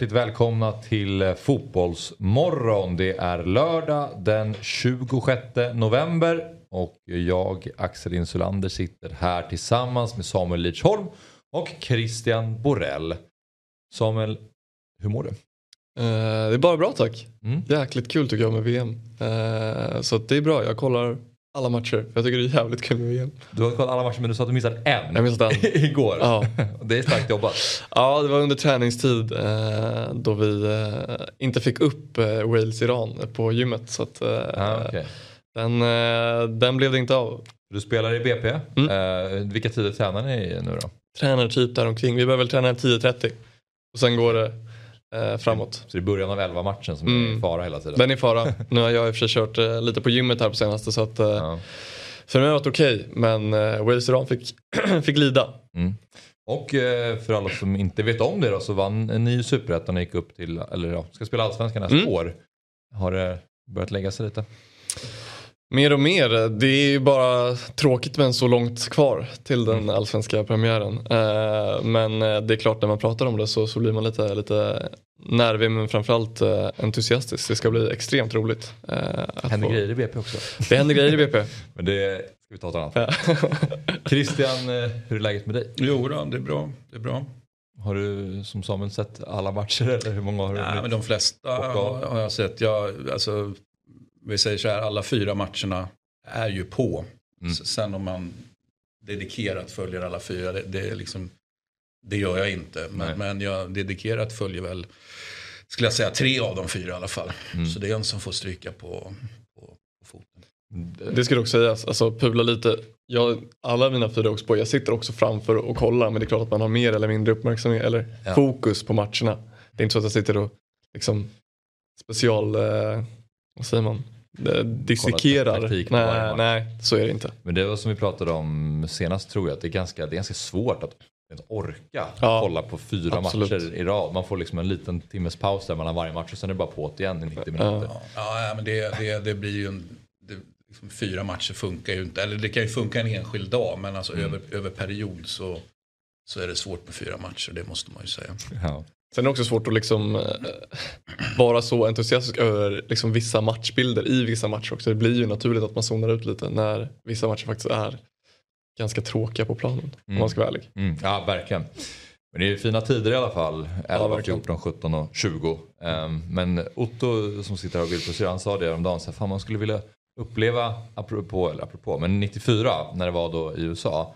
Hjärtligt välkomna till eh, Fotbollsmorgon. Det är lördag den 26 november och jag, Axel Insulander, sitter här tillsammans med Samuel Lidsholm och Christian Borell. Samuel, hur mår du? Eh, det är bara bra tack. Mm. Jäkligt kul tycker jag med VM. Eh, så det är bra, jag kollar alla matcher. Jag tycker det är jävligt kul med VM. Du har kollat alla matcher men du sa att du missade en Jag missade en. igår. Ja. Det är starkt jobbat. Ja, det var under träningstid eh, då vi eh, inte fick upp eh, Wales-Iran på gymmet. Så att, eh, Ja, okej. den, eh, den blev det inte av. Du spelar i BP. Mm. Eh, vilka tider tränar ni nu då? Tränar typ där omkring. Vi börjar väl träna 10.30. Och sen går det eh, framåt. Så det är början av 11 matchen som är Mm. i fara hela tiden? Den är i fara. Nu har jag i och för sig kört eh, lite på gymmet här på senaste så att eh, Ja. för mig har det varit okej. men eh, Wales-Iran fick, fick lida. Mm. Och eh, för alla som inte vet om det då så vann ni ju Superettan och gick upp till, eller ja, ska spela Allsvenskan nästa Mm. år. Har det börjat lägga sig lite? Mer och mer. Det är ju bara tråkigt men så långt kvar till den allsvenska premiären. Eh, men eh, det är klart när man pratar om det så, så blir man lite, lite nervig men framförallt eh, entusiastisk. Det ska bli extremt roligt. Att Händer få- grejer i BP också. Det händer grejer i BP. Men det ska vi ta till annat. Christian, eh, hur är läget med dig? Jo då, det är bra. Det är bra. Har du som Samuel sett alla matcher eller hur många har du? Nej, men de flesta har jag sett. Jag, alltså, vi säger så här, alla fyra matcherna är ju på. Mm. Sen om man dedikerat följer alla fyra, det, det, är liksom, det gör jag inte. Nej. Men, men jag dedikerat följer väl, skulle jag säga, tre av de fyra i alla fall. Mm. Så det är en som får stryka på, på, på foten. Det ska också sägas, alltså pula lite. Jag, alla mina fyra på, jag sitter också framför och kollar men det är klart att man har mer eller mindre uppmärksamhet eller Ja. fokus på matcherna. Det är inte så att jag sitter och liksom special, eh, vad säger man, dissekerar. på varje Nej, nej, så är det inte. Men det var som vi pratade om senast tror jag att det är ganska, det är ganska svårt att orka Ja, kolla på fyra absolut. matcher i rad. Man får liksom en liten timmes paus där mellan varje match och sen är det bara på igen i 90 minuter. Ja, ja men det, det, det blir ju en... Det, liksom, fyra matcher funkar ju inte. Eller det kan ju funka en enskild dag. Men alltså Mm. över, över period så, så är det svårt med fyra matcher. Det måste man ju säga. Ja. Sen är det också svårt att liksom eh, vara så entusiastisk över liksom vissa matchbilder i vissa matcher också. Det blir ju naturligt att man zonar ut lite när vissa matcher faktiskt är ganska tråkiga på planen. Om Mm. man ska vara ärlig. Mm, ja, verkligen. Men det är ju fina tider i alla fall. 11, verkligen. 14, 17 och 20. Ehm, men Otto som sitter här och på han sa det häromdagen. Så här, fan, man skulle vilja uppleva, apropå, eller apropå, men 94 när det var då i USA.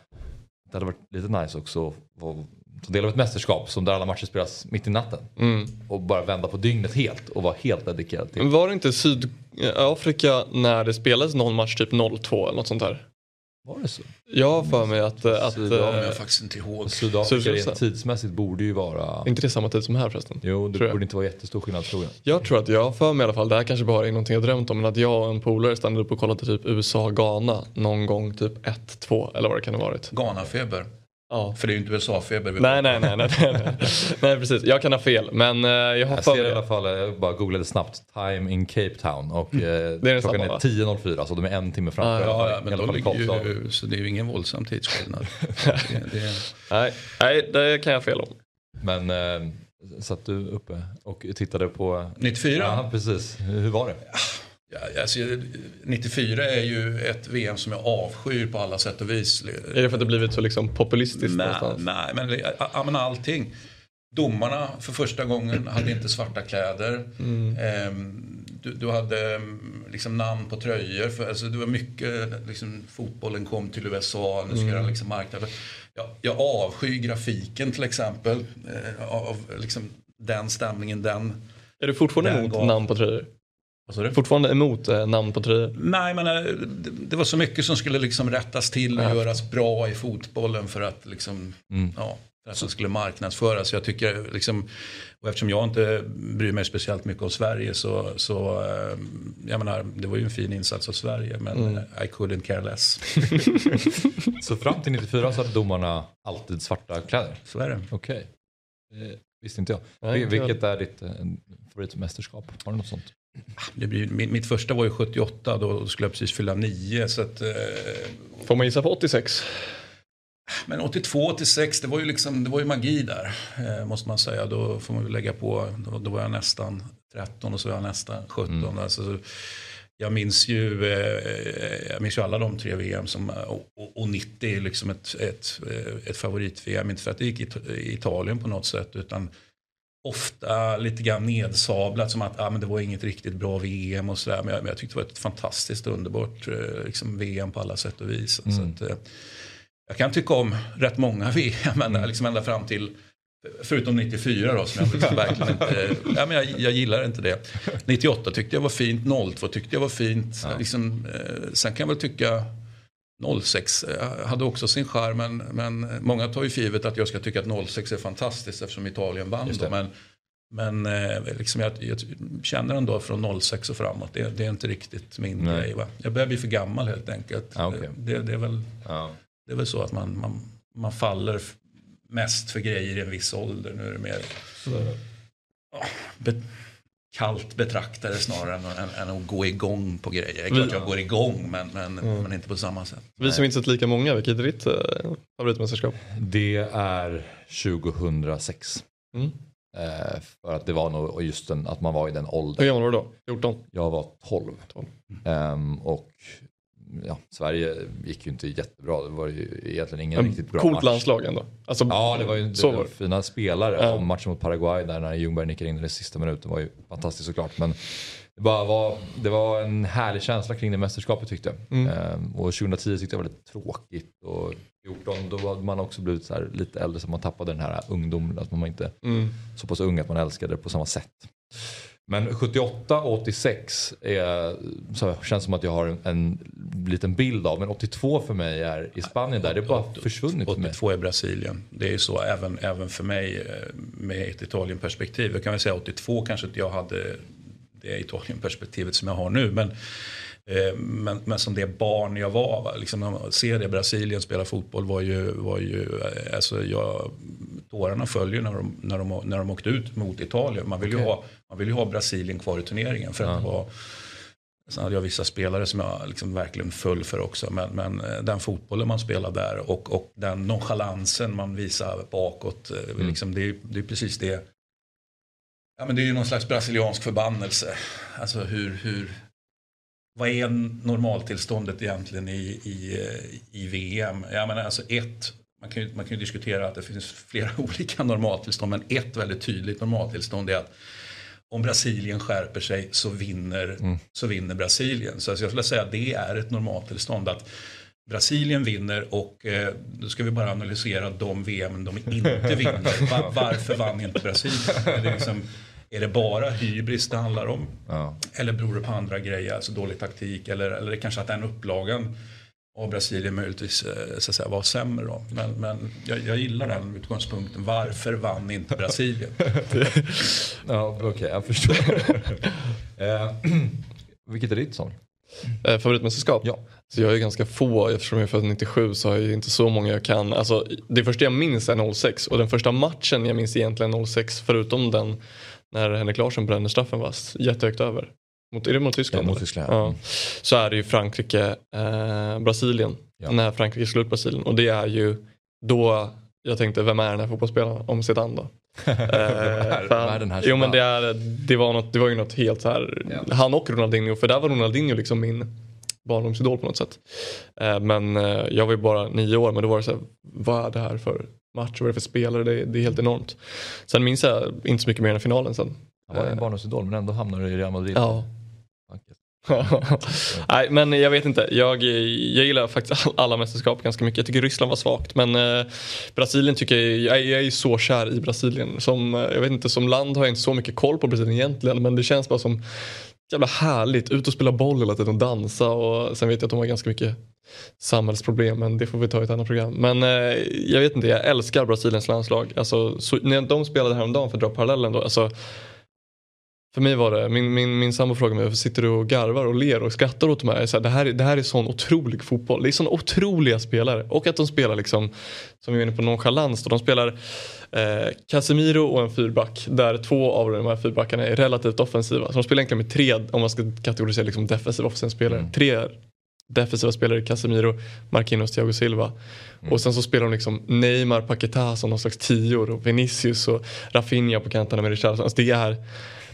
Det hade varit lite nice också att ta del av ett mästerskap som där alla matcher spelas mitt i natten. Mm. Och bara vända på dygnet helt och vara helt dedikerad till. Men var det inte Sydafrika när det spelades någon match typ 0-2 eller något sånt där? Var det så? Jag har för mig att, eh, att Sydafrika. Eh, jag faktiskt inte ihåg. Sydafrika tidsmässigt borde ju vara... inte det samma tid som här förresten. Jo, det tror jag. borde inte vara jättestor skillnad tror jag. Jag tror att jag har för mig i alla fall, det här kanske bara är någonting jag drömt om, men att jag och en polare stannade upp och kollade typ USA-Ghana någon gång typ 1-2 eller vad det kan ha varit. Ghana-feber. Ja. För det är ju inte USA-feber. vi Nej, nej, nej, nej, nej, nej. precis. Jag kan ha fel, men eh, jag har Jag ser i alla fall, jag bara googlade snabbt, time in Cape Town och eh, Det är klockan samma, är va? 10.04 så de är en timme framför. Ah, Ja, ja, men då ligger ju, så det är ju ingen våldsam tidsskillnad. det, det, Nej, nej, det kan jag fel om. Men eh, satt du uppe och tittade på... 94? Ja, precis. Hur var det? Ja, alltså, 94 är ju ett VM som jag avskyr på alla sätt och vis. Är det för att det blivit så liksom populistiskt Nej, nej men, men allting. Domarna för första gången hade inte svarta kläder. Mm. Ehm, du, du hade mm, liksom namn på tröjor. För, alltså, det var mycket, liksom, fotbollen kom till USA, nu ska Mm. den liksom marknaden. Jag, jag avskyr grafiken till exempel. eh, av liksom, den stämningen, den Är du fortfarande emot namn på tröjor? Sa du? Fortfarande emot eh, namn på tröjor? Nej, men eh, det, det var så mycket som skulle liksom rättas till och Ja. göras bra i fotbollen för att liksom, ja, för att den skulle marknadsföras. Jag tycker liksom, och eftersom jag inte bryr mig speciellt mycket om Sverige så, så eh, jag menar, det var ju en fin insats av Sverige men eh, I couldn't care less. Så fram till 94 så hade domarna alltid svarta kläder? Så är det. Okej. Det visste inte jag. Nej. Vilket är ditt favoritmästerskap? Har du något sånt? Det blir, mitt, första var ju 78, då skulle jag precis fylla 9. Så att, eh, Får man gissa på 86? Men 82, 86, det var ju liksom, det var ju magi där. Eh, måste man säga. Då får man lägga på, då, då var jag nästan 13 och så var jag nästan 17. Alltså, jag minns ju, eh, jag minns ju alla de tre VM som, och, och- och 90 är liksom ett, ett, eh, ett favorit-VM. Inte för att det gick i Italien på något sätt utan ofta lite grann nedsablat som att ah, men det var inget riktigt bra VM och sådär. Men men jag tyckte det var ett fantastiskt underbart eh, liksom VM på alla sätt och vis. Så att, eh, jag kan tycka om rätt många VM, men liksom ända fram till Förutom 94 då som jag liksom verkligen inte, ja, men jag, jag gillar inte det. 98 tyckte jag var fint, 02 tyckte jag var fint. Liksom, eh, sen kan jag väl tycka 06 eh, hade också sin charm men, men många tar ju för givet att jag ska tycka att 06 är fantastiskt eftersom Italien vann. Då, men men eh, liksom jag, jag känner ändå från 06 och framåt, det, det är inte riktigt min Nej. grej. Va? Jag börjar bli för gammal helt enkelt. Ah, okej. det, det, är väl, Ja. det är väl så att man, man, man faller mest för grejer i en viss ålder. Nu är det mer ja, be, kallt betraktare snarare än, än, än att gå igång på grejer. Det är klart jag går igång men, men, men inte på samma sätt. Vi som inte sett lika många, vilket är ditt eh, favoritmästerskap? Det är 2006. Mm. Eh, för att det var nog just den, att man var i den Hur åldern. gammal var du då? 14? Jag var 12. 12. Ehm, och ja, Sverige gick ju inte jättebra. Det var ju egentligen ingen riktigt bra Coolt match. landslag ändå. Alltså, Ja, det var ju det var fina spelare. Ja. Och matchen mot Paraguay där när Ljungberg nickade in i den sista minuten var ju fantastiskt såklart. Men det, bara var, det var en härlig känsla kring det mästerskapet tyckte jag. Mm. Ehm, och 2010 tyckte jag var lite tråkigt. Och 14 då hade man också blivit så lite äldre så man tappade den här ungdomen. Att man var inte Mm. så pass ung att man älskade det på samma sätt. Men 78 och 86 är, så känns som att jag har en, en liten bild av. Men 82 för mig är i Spanien där. Det är bara försvunnit för mig. 82 är Brasilien. Det är ju så även, även för mig eh, med ett Italien-perspektiv. Jag kan väl säga 82 kanske inte jag hade det Italien-perspektivet som jag har nu. Men, eh, men, men som det barn jag var, va? Liksom, när man ser det Brasilien spela fotboll var ju, var ju eh, alltså jag, tårarna följer när de, när, de, när de åkte ut mot Italien. Man vill, ju, Okej. ha, man vill ju ha Brasilien kvar i turneringen. För att det var, Sen hade jag vissa spelare som jag liksom verkligen föll för också. Men, men eh, den fotbollen man spelar där och, och den nonchalansen man visar bakåt. eh, Liksom, det, är, det är precis det. Ja, men det är ju någon slags brasiliansk förbannelse. Alltså hur, hur, vad är normaltillståndet egentligen i, i, eh, i VM? Jag menar alltså ett, man kan, ju, man kan ju diskutera att det finns flera olika normaltillstånd. Men ett väldigt tydligt normaltillstånd är att om Brasilien skärper sig så vinner, så vinner Brasilien. Så jag skulle säga att det är ett normaltillstånd. att Brasilien vinner och eh, då ska vi bara analysera de VM de inte vinner. Va- varför vann inte Brasilien? Är det, liksom, är det bara hybris det handlar om? Ja. Eller beror det på andra grejer, alltså dålig taktik eller, eller kanske att den upplagan av Brasilien möjligtvis eh, så att säga, var sämre då. Men, men jag, jag gillar den utgångspunkten. Varför vann inte Brasilien? Ja, okej, jag förstår. eh, vilket är ditt sång? Eh, favoritmästerskap? Ja. Så jag är ganska få, eftersom jag är född 97 så har jag inte så många jag kan. Alltså, det första jag minns är 06 och den första matchen jag minns egentligen 06 förutom den när Henrik Larsson brände straffen fast jättehögt över. Mot, är det mot Tyskland? Ja, mot? Tyskland, ja. Ja. Så är det ju Frankrike, eh, Brasilien. Ja. När Frankrike slår ut Brasilien och det är ju då jag tänkte vem är den här fotbollsspelaren om Zidane då? Eh, för jo men det, Zidane? är, det, var något, det var ju något helt så här. Ja. Han och Ronaldinho, för där var Ronaldinho liksom min barndomsidol på något sätt. Eh, men eh, jag var ju bara nio år men då var det så här, vad är det här för match, vad är det för spelare, det, det är helt enormt. Sen minns jag inte så mycket mer än finalen sen. Han var en barndomsidol men ändå hamnar du i Real Madrid. Ja. Nej men jag vet inte, jag, jag gillar faktiskt alla mästerskap ganska mycket. Jag tycker Ryssland var svagt men eh, Brasilien tycker jag, jag, jag är så kär i Brasilien. Som, eh, jag vet inte, som land har jag inte så mycket koll på Brasilien egentligen men det känns bara som jävla härligt. Ut och spela boll hela tiden och dansa och sen vet jag att de har ganska mycket samhällsproblem men det får vi ta i ett annat program. Men eh, jag vet inte, jag älskar Brasiliens landslag. Alltså, så, när de spelade häromdagen för att dra parallellen då. Alltså, för mig var det, min, min, min sambo frågade mig varför sitter du och garvar och ler och skrattar åt de här. Så här, det, här det här är sån otrolig fotboll. Det är såna otroliga spelare. Och att de spelar liksom, som vi är inne på, nonchalans. Då. De spelar eh, Casemiro och en fyrback. Där två av de här fyrbackarna är relativt offensiva. Så de spelar egentligen med tre, om man ska kategorisera liksom defensiva offensiva spelare. Mm. Tre defensiva spelare, Casemiro, Marquinhos, Thiago Silva. Mm. Och sen så spelar de liksom Neymar, Paquetá som någon slags tior och Vinicius och Rafinha på kanterna med Richarlison. Alltså det är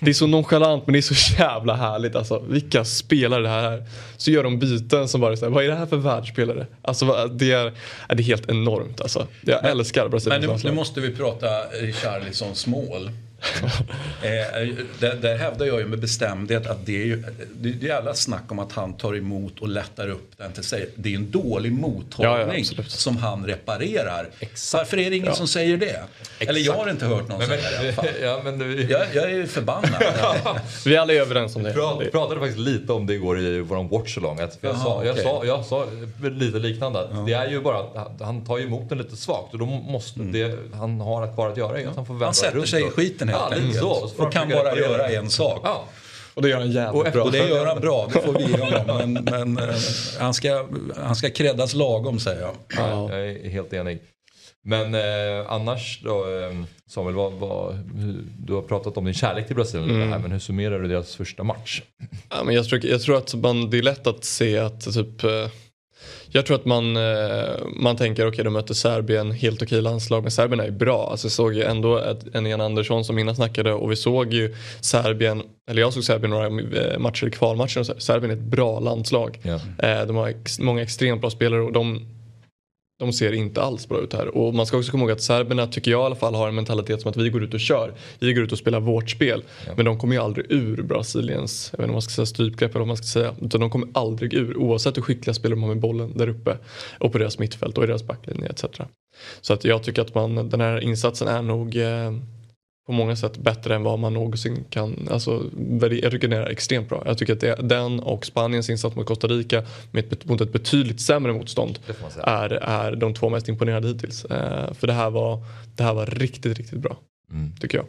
det är så nonchalant men det är så jävla härligt alltså. Vilka spelare det här är. Så gör de byten som bara säger vad är det här för världsspelare? Alltså det är, det är helt enormt alltså. Jag älskar Brasilien. Men nu, nu måste vi prata Richarlisons mål. eh, där, där hävdar jag ju med bestämdhet att det är ju det är alla snack om att han tar emot och lättar upp den till sig. Det är en dålig mottagning ja, ja, som han reparerar. Exakt. Varför är det ingen ja. som säger det? Exakt. Eller jag har inte hört någon men, säga det i alla fall. Ja, men vi... jag, jag är förbannad. vi är alla överens om det. Vi pratade faktiskt lite om det igår i vår watchalong. Jag, Jaha, sa, jag, okay. sa, jag sa lite liknande. Det är ju bara att han tar emot den lite svagt och då måste mm. det han har kvar att göra är att han får vända Han sätter sig i skiten helt enkelt. Så, och kan bara göra en sak. Ja. Och det gör han jävligt och, bra. Och det gör han bra, det får vi ge honom. Men, men uh, han, ska, han ska kreddas lagom säger jag. Ja, jag är helt enig. Men eh, annars då eh, Samuel, vad, vad, du har pratat om din kärlek till Brasilien mm. här, men hur summerar du deras första match? Ja, men jag, tror, jag tror att man, det är lätt att se att typ eh, jag tror att man, eh, man tänker okej okay, de möter Serbien, helt okej landslag men Serbien är ju bra. Alltså jag såg ju ändå en Ian Andersson som innan snackade och vi såg ju Serbien, eller jag såg Serbien några eh, matcher i kvalmatcher och. Serbien är ett bra landslag. Yeah. De har ex, många extremt bra spelare och de de ser inte alls bra ut här. Och man ska också komma ihåg att serberna tycker jag i alla fall har en mentalitet som att vi går ut och kör. Vi går ut och spelar vårt spel. Ja. Men de kommer ju aldrig ur Brasiliens, jag vet inte om man ska säga strypgrepp eller vad man ska säga. Utan de kommer aldrig ur oavsett hur skickliga spelare de har med bollen där uppe. Och på deras mittfält och i deras backlinje etc. Så att jag tycker att man, den här insatsen är nog eh, på många sätt bättre än vad man någonsin kan. Alltså, jag tycker den är extremt bra. Jag tycker att det, den och Spaniens insats mot Costa Rica med ett, mot ett betydligt sämre motstånd är, är de två mest imponerande hittills. Eh, för det här, var, det här var riktigt, riktigt bra. Mm. Tycker jag.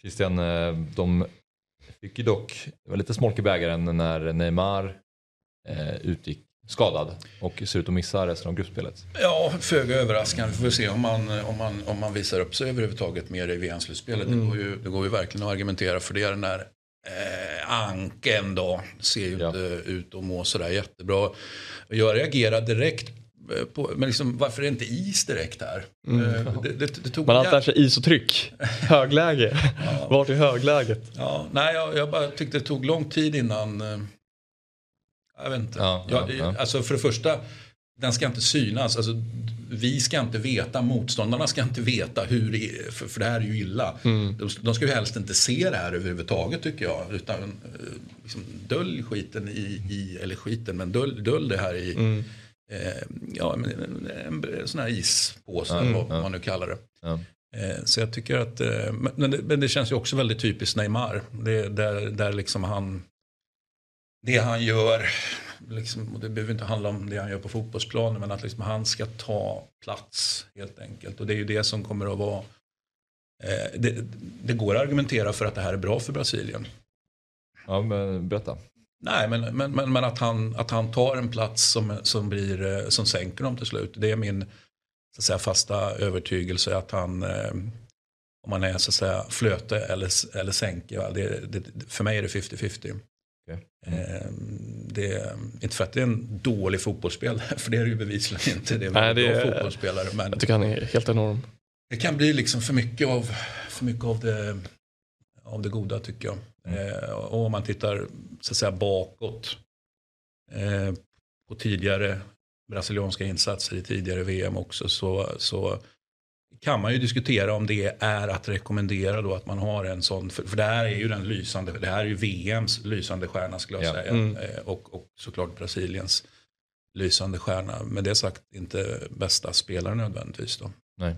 Christian, eh, de fick ju dock, det var lite smolk i bägaren när Neymar eh, utgick skadad och ser ut att missa resten av gruppspelet. Ja, föga överraskande. Vi får se om man, om, man, om man visar upp sig överhuvudtaget mer i VM-slutspelet. Mm. Det, går ju, det går ju verkligen att argumentera för det. Den där eh, Anken då ser ju ja. inte ut att må sådär jättebra. Jag reagerade direkt eh, på, men liksom, varför är det inte is direkt här? Mm. Eh, det, det, det tog Man antar sig is och tryck. Högläge. ja. Vart är högläget? Ja, nej, jag, jag, bara tyckte det tog lång tid innan eh, jag vet inte. Ja, ja, ja. Alltså för det första, den ska inte synas. Alltså, vi ska inte veta, motståndarna ska inte veta hur det är, för, för det här är ju illa. Mm. De, de, ska ju helst inte se det här överhuvudtaget tycker jag. Utan eh, liksom, dölj skiten i, i, eller skiten, men dölj, dölj det här i mm. eh, ja, en, en, en sån här ispåse, mm. vad man nu kallar det. Eh, så jag tycker att, eh, men det, men det, känns ju också väldigt typiskt Neymar. Det, där, där liksom han det han gör, liksom, det behöver inte handla om det han gör på fotbollsplanen, men att liksom han ska ta plats helt enkelt. Och det är ju det som kommer att vara eh, det, det, går att argumentera för att det här är bra för Brasilien. Ja, men berätta. Nej, men, men, men, men, att, han, att han tar en plats som, som, blir, eh, som sänker dem till slut. Det är min så att säga, fasta övertygelse att han, eh, om man är så att säga, flöte eller, eller sänker, det, det, för mig är det 50-50. Okay. Mm. Det, inte för att det är en dålig fotbollsspelare, för det är det ju bevisligen inte. Det är en Nej, bra fotbollsspelare. Men jag tycker han är helt enorm. Det kan bli liksom för mycket av, för mycket av, det, av det goda tycker jag. Mm. Eh, och om man tittar så att säga bakåt eh, på tidigare brasilianska insatser i tidigare VM också så, så kan man ju diskutera om det är att rekommendera då att man har en sån, för, för det här är ju den lysande, det här är ju VMs lysande stjärna skulle jag ja. säga. Mm. Eh, och, och såklart Brasiliens lysande stjärna. Med det sagt inte bästa spelare nödvändigtvis då. Nej.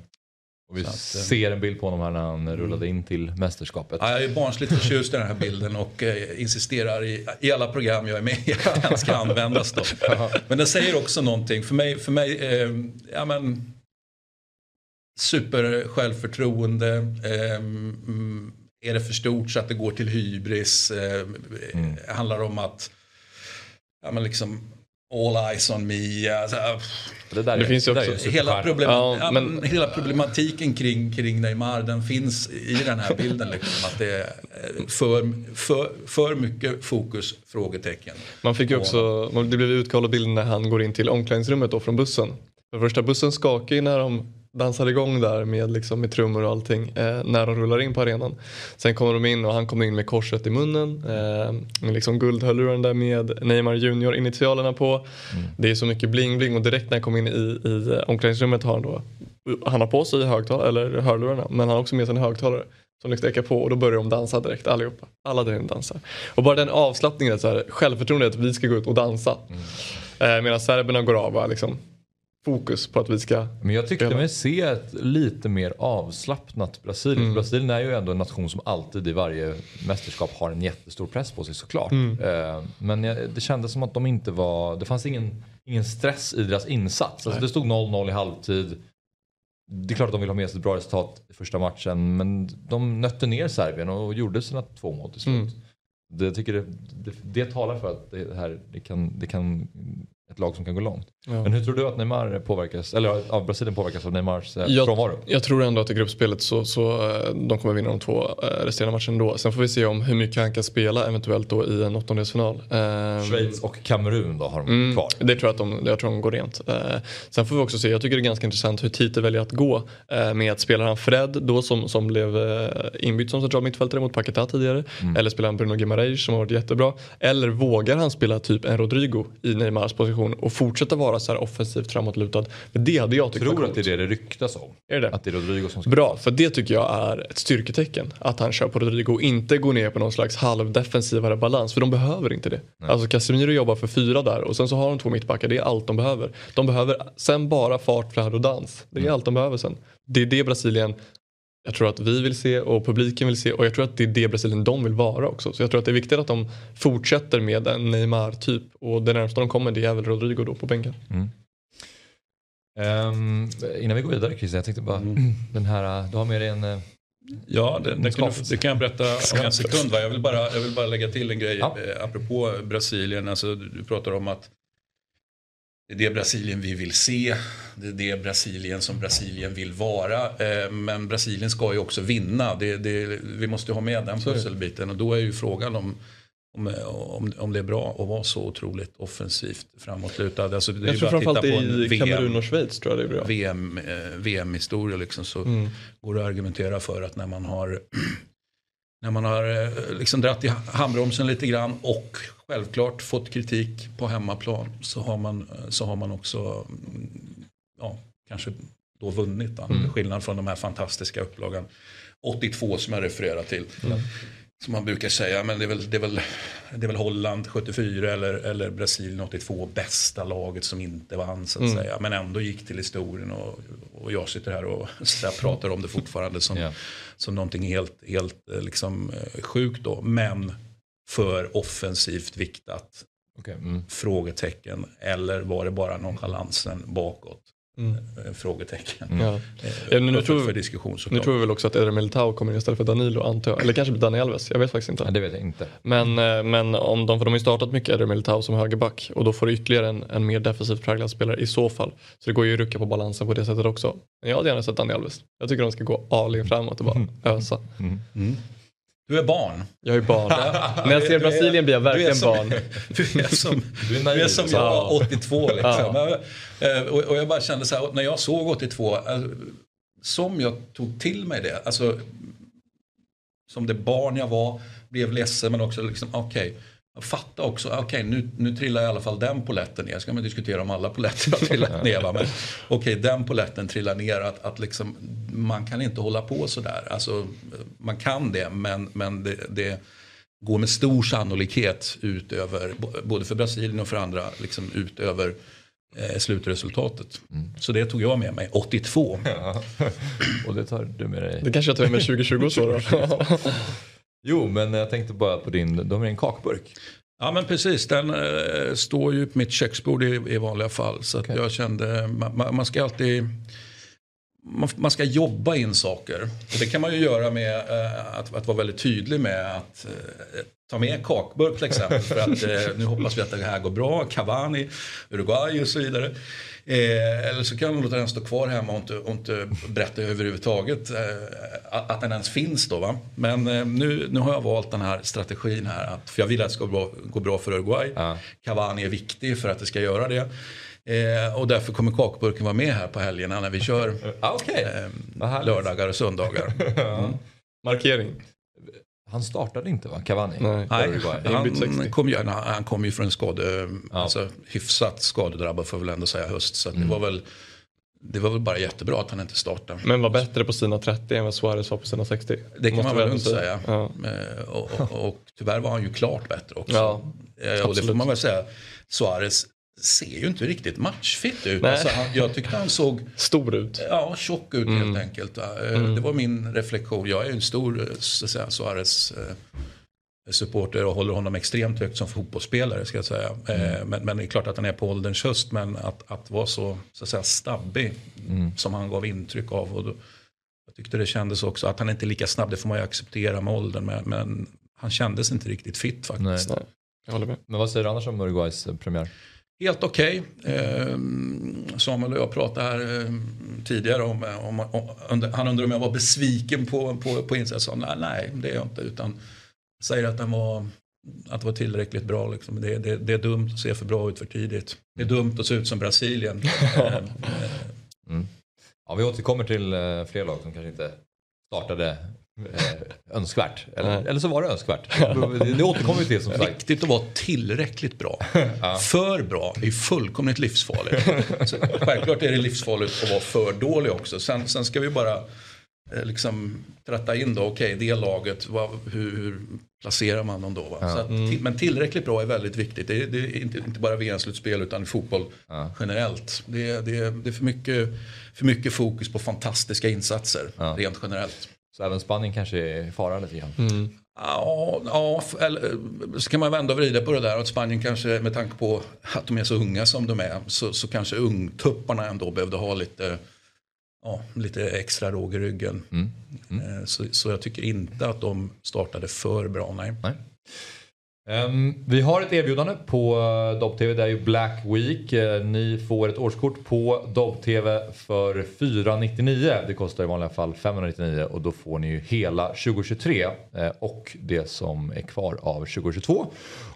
Och vi att, ser en bild på honom här när han mm. rullade in till mästerskapet. Ja, jag är barnsligt förtjust i den här bilden och eh, insisterar i, i alla program jag är med i att den ska användas. Då. Men den säger också någonting. För mig, för mig eh, ja men super självförtroende. Eh, är det för stort så att det går till hybris? Eh, mm. Handlar om att ja, men liksom All eyes on me. Alltså, det, där det är, finns ju också. Hela, problem, ja, men... hela problematiken kring, kring Neymar den finns i den här bilden. Liksom, att det är för, för, för mycket fokus, frågetecken. Man fick ju också, det blev utkollat bilden när han går in till omklädningsrummet då från bussen. För första bussen skakar ju när de dansar igång där med, liksom, med trummor och allting eh, när de rullar in på arenan. Sen kommer de in och han kommer in med korset i munnen. Eh, med liksom guldhörluren där med Neymar Junior initialerna på. Mm. Det är så mycket bling-bling och direkt när han kommer in i, i omklädningsrummet har han då han har på sig högtal eller hörlurarna men han har också med sig en högtalare som liksom ekar på och då börjar de dansa direkt allihopa. Alla där inne dansar. Och bara den avslappningen, så här, självförtroendet att vi ska gå ut och dansa. Mm. Eh, medan serberna går av liksom, fokus på att vi ska Men jag tyckte mig se ett lite mer avslappnat Brasilien. Mm. Brasilien är ju ändå en nation som alltid i varje mästerskap har en jättestor press på sig såklart. Mm. Eh, men det kändes som att de inte var, det fanns ingen, ingen stress i deras insats. Alltså det stod 0-0 i halvtid. Det är klart att de vill ha med sig ett bra resultat i första matchen men de nötte ner Serbien och gjorde sina två mål till slut. Mm. Det, jag tycker det, det, det, talar för att det här det kan, det kan ett lag som kan gå långt. Ja. Men hur tror du att Neymar påverkas, eller av Brasilien påverkas av Neymars eh, jag, frånvaro? Jag tror ändå att i gruppspelet så, så eh, de kommer vinna de två eh, resterande matcherna ändå. Sen får vi se om hur mycket han kan spela eventuellt då i en åttondelsfinal. Schweiz och Kamerun då har de mm, kvar? Det tror jag att de, jag tror de går rent. Sen får vi också se, jag tycker det är ganska intressant hur Tite väljer att gå med att spelar han Fred då som, som blev inbytt som central mittfältare mot Paketa tidigare. Mm. Eller spelar han Bruno Guimaraes som har varit jättebra. Eller vågar han spela typ en Rodrigo i Neymars position och fortsätta vara så här offensivt framåtlutad. För det hade jag tyckt Tror att det är det det ryktas om? Är det? Att det är Rodrigo som ska... Bra, för det tycker jag är ett styrketecken. Att han kör på Rodrigo och inte går ner på någon slags halvdefensivare balans. För de behöver inte det. Nej. Alltså Casemiro jobbar för fyra där och sen så har de två mittbackar. Det är allt de behöver. De behöver sen bara fart, flärd och dans. Det är mm. allt de behöver sen. Det är det Brasilien jag tror att vi vill se och publiken vill se och jag tror att det är det Brasilien de vill vara också. Så jag tror att det är viktigt att de fortsätter med en Neymar-typ och det närmsta de kommer det är väl Rodrigo då på bänken. Mm. Um, innan vi går vidare Christian, jag tänkte bara, mm. den här, du har med dig en uh, Ja, det, det, kan, det kan jag berätta om en sekund. Va? Jag, vill bara, jag vill bara lägga till en grej ja. Eh, apropå Brasilien. Alltså, du pratar om att det är det Brasilien vi vill se. Det är det Brasilien som Brasilien vill vara. Eh, men Brasilien ska ju också vinna. Det, det, vi måste ha med den pusselbiten. Och då är ju frågan om, om, om, om det är bra att vara så otroligt offensivt framåtlutad. Alltså det är jag tror framförallt i Kamerun och Schweiz tror jag det är bra. VM, eh, VM-historia liksom så mm. går det att argumentera för att när man har när man har eh, liksom dratt i handbromsen lite grann och självklart fått kritik på hemmaplan så har man, så har man också mm, ja, kanske då vunnit. Då. Mm. Skillnad från de här fantastiska upplagan 82 som jag refererar till. Mm. Som man brukar säga, men det är väl, det är väl, det är väl Holland 74 eller, eller Brasilien 82 bästa laget som inte vann så att mm. säga. Men ändå gick till historien och, och jag sitter här och så pratar om det fortfarande som, yeah. som någonting helt, helt eh, liksom, eh, sjukt då. Men för offensivt viktat? Okay. Mm. Frågetecken. Eller var det bara nonchalansen bakåt? Mm. Eh, frågetecken. Mm. Ja. Eh, ja, nu, tror, för diskussion, nu tror vi väl också att Eder Militao kommer in istället för Danilo antar jag. Eller kanske Dani Alves, jag vet faktiskt inte. Ja, det vet jag inte. Men, eh, men om de, för de har ju startat mycket Eder Militao som högerback och då får du ytterligare en, en mer defensivt präglad spelare i så fall. Så det går ju att rucka på balansen på det sättet också. Men jag hade gärna sett Dani Alves. Jag tycker de ska gå all in framåt och bara mm. ösa. Mm. Du är barn. Jag är barn. När jag ser Brasilien blir jag verkligen som, barn. Du är som, du är, du är som jag 82 liksom. Eh, och jag bara kände så här, när jag såg 82, eh, som jag tog till mig det, alltså som det barn jag var, blev ledsen men också liksom, okej. Okay, fatta också, okej okay, nu, nu trillar i alla fall den poletten ner. Ska man diskutera om alla poletter har trillat ner. Va? Men okej, okay, den poletten trillar ner. Att, att liksom, man kan inte hålla på sådär. Alltså, man kan det, men, men det, det går med stor sannolikhet ut över, både för Brasilien och för andra, liksom ut över eh, slutresultatet. Mm. Så det tog jag med mig 82. Ja. Och det tar du med dig? Det kanske jag tar med mig 2020 så då. jo men jag tänkte bara på din, de är en kakburk. Ja men precis, den eh, står ju på mitt köksbord i, i vanliga fall. Så okay. jag kände, man, man ska alltid man, man, ska jobba in saker. Och det kan man ju göra med eh, att, att, vara väldigt tydlig med att eh, ta med kakburk till exempel. För att eh, nu hoppas vi att det här går bra. Cavani, Uruguay och så vidare. Eh, eller så kan man låta den stå kvar hemma och inte, och inte berätta överhuvudtaget eh, att den ens finns då. Va? Men eh, nu, nu har jag valt den här strategin här. Att, för jag vill att det ska gå bra, gå bra för Uruguay. Ja. Cavani är viktig för att det ska göra det. Eh, och därför kommer kakburken vara med här på helgerna när vi kör ah, okay. eh, lördagar och söndagar. Mm. Markering. Han startade inte va? Cavani? Nej, Nej han, kom ju, han kom ju från en skade, ja. alltså, hyfsat skadedrabbad får väl ändå säga höst. Så mm. det var väl det var väl bara jättebra att han inte startade. Men var bättre på sina 30 än vad Suarez var på sina 60? Det kan man väl inte säga. Ja. Eh, och, och, och, tyvärr var han ju klart bättre också. Ja, eh, och det får man väl säga. Suarez ser ju inte riktigt matchfit ut. Alltså, han, jag tyckte han såg stor ut. Ja, tjock ut mm. helt enkelt. Eh, mm. Det var min reflektion. Jag är en stor Suarez supporter och håller honom extremt högt som fotbollsspelare. Ska jag säga. Mm. Men, men, det är klart att han är på ålderns höst. Men att, att vara så, så att säga, stabbig mm. som han gav intryck av. Och då, jag tyckte det kändes också att han inte är lika snabb. Det får man ju acceptera med åldern. Men, men han kändes inte riktigt fit faktiskt. Nej. Jag håller med. Men vad säger du annars om Uruguays eh, premiär? Helt okej. Okay. Eh, Samuel och jag pratade här eh, tidigare om, om, om, han undrade om jag var besviken på, på, på insatsen. Nej, nej, det är jag inte. Utan säger att den var, att det var tillräckligt bra. Liksom. Det, det, det, är dumt att se för bra ut för tidigt. Det är dumt att se ut som Brasilien. mm. Ja, vi återkommer till eh, fler lag som kanske inte startade eh, önskvärt. Eller, eller så var det önskvärt. Det återkommer vi till som sagt. Viktigt att vara tillräckligt bra. ja. För bra är fullkomligt livsfarligt. Så, självklart är det livsfarligt att vara för dålig också. Sen, sen ska vi bara Eh, liksom tratta in då, okej okay, det laget, vad, hur, hur, placerar man dem då? Ja. Att, mm. men tillräckligt bra är väldigt viktigt. Det är, det är inte, inte, bara VM-slutspel utan fotboll ja. generellt. Det är, det, är, det är för, mycket, för mycket fokus på fantastiska insatser ja. rent generellt. Så även Spanien kanske är i fara lite grann? Mm. Ja, ja eller, så kan man vända och vrida på det där. Att Spanien kanske med tanke på att de är så unga som de är så, så kanske ungtupparna ändå behövde ha lite ja, lite extra råg i ryggen. Mm. Mm. Eh, så, så, jag tycker inte att de startade för bra. Nej. nej. Um, vi har ett erbjudande på eh, Dobbtv, Dobb-TV. Det är ju Black Week. Uh, ni får ett årskort på Dobb-TV för 499. Det kostar i vanliga fall 599 och då får ni ju hela 2023 uh, eh, och det som är kvar av 2022.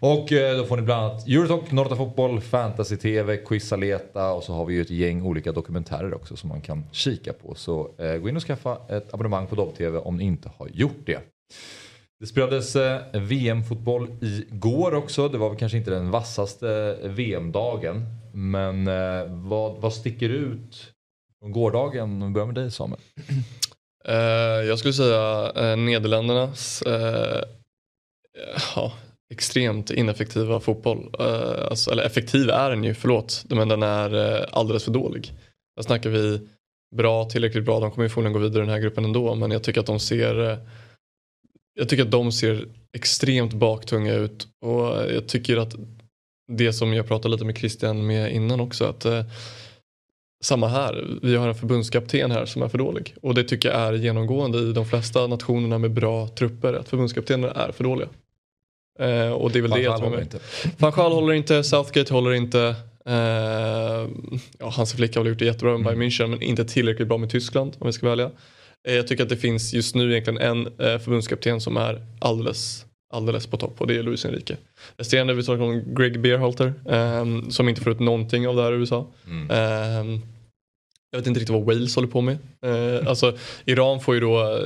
Och då får ni bland annat Eurotalk, Norta Fotboll, Fantasy TV, Quizaleta och så har vi ju ett gäng olika dokumentärer också som man kan kika på. Så gå in och skaffa ett abonnemang på Dobb-TV om ni inte har gjort det. Det spelades eh, VM-fotboll igår också. Det var väl kanske inte den vassaste eh, VM-dagen. Men eh, vad, vad sticker ut från gårdagen? Om vi börjar med dig Samuel. jag skulle säga Nederländernas ja, extremt ineffektiva fotboll. Alltså, eller effektiv är den ju, förlåt. Men den är alldeles för dålig. Där snackar vi bra, tillräckligt bra. De kommer ju förmodligen gå vidare i den här gruppen ändå. Men jag tycker att de ser jag tycker att de ser extremt baktunga ut och jag tycker att det som jag pratade lite med Christian med innan också att eh, samma här, vi har en förbundskapten här som är för dålig och det tycker jag är genomgående i de flesta nationerna med bra trupper att förbundskaptener är för dåliga. Eh, och det är väl Van det är inte. Van Gaal håller inte, Southgate håller inte. Eh, ja, Hansi Flick har väl gjort det jättebra med mm. Bayern München men inte tillräckligt bra med Tyskland om vi ska välja. Eh, jag tycker att det finns just nu egentligen en eh, förbundskapten som är alldeles, alldeles på topp och det är Luis Enrique. Resterande vi snackar om Greg Beerhalter um, som inte får ut någonting av det här i USA. Mm. Um, jag vet inte riktigt vad Wales håller på med. Uh, alltså, Iran får ju då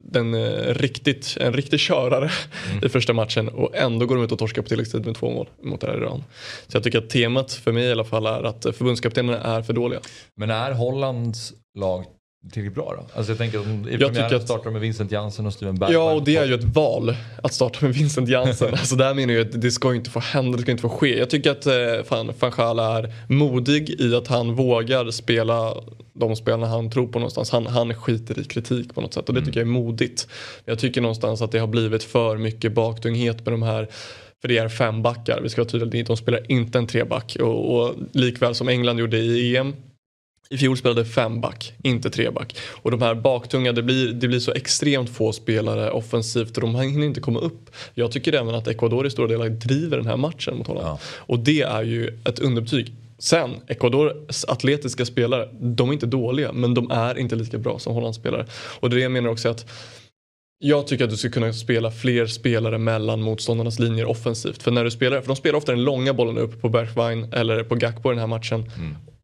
den, uh, riktigt, en riktig körare mm. i första matchen och ändå går de ut och torskar på tilläggstid med två mål mot det här Iran. Så jag tycker att temat för mig i alla fall är att förbundskaptenerna är för dåliga. Men är Hollands lag tillräckligt bra då? Alltså jag tänker att i Jag tycker att- startar med Vincent Jansen och Steven Bergman. Ja, och det är ju ett val att starta med Vincent Jansen. alltså där menar jag att det ska ju inte få hända, det ska inte få ske. Jag tycker att eh, fan, van Gaal är modig i att han vågar spela de spelarna han tror på någonstans. Han, han skiter i kritik på något sätt och det tycker jag är modigt. Jag tycker någonstans att det har blivit för mycket baktunghet med de här för det är fem backar, vi ska vara tydliga, de spelar inte en treback. Och, och likväl som England gjorde i EM i fjol spelade fem back, inte tre back. Och de här baktunga, det blir, det blir så extremt få spelare offensivt och de hinner inte komma upp. Jag tycker även att Ecuador i stora delar driver den här matchen mot Holland. Ja. Och det är ju ett underbetyg. Sen, Ecuadors atletiska spelare, de är inte dåliga men de är inte lika bra som Hollands spelare. Och det är jag menar också att jag tycker att du ska kunna spela fler spelare mellan motståndarnas linjer offensivt. För när du spelar, för de spelar ofta den långa bollen upp på Bergwijn eller på Gakpo i den här matchen.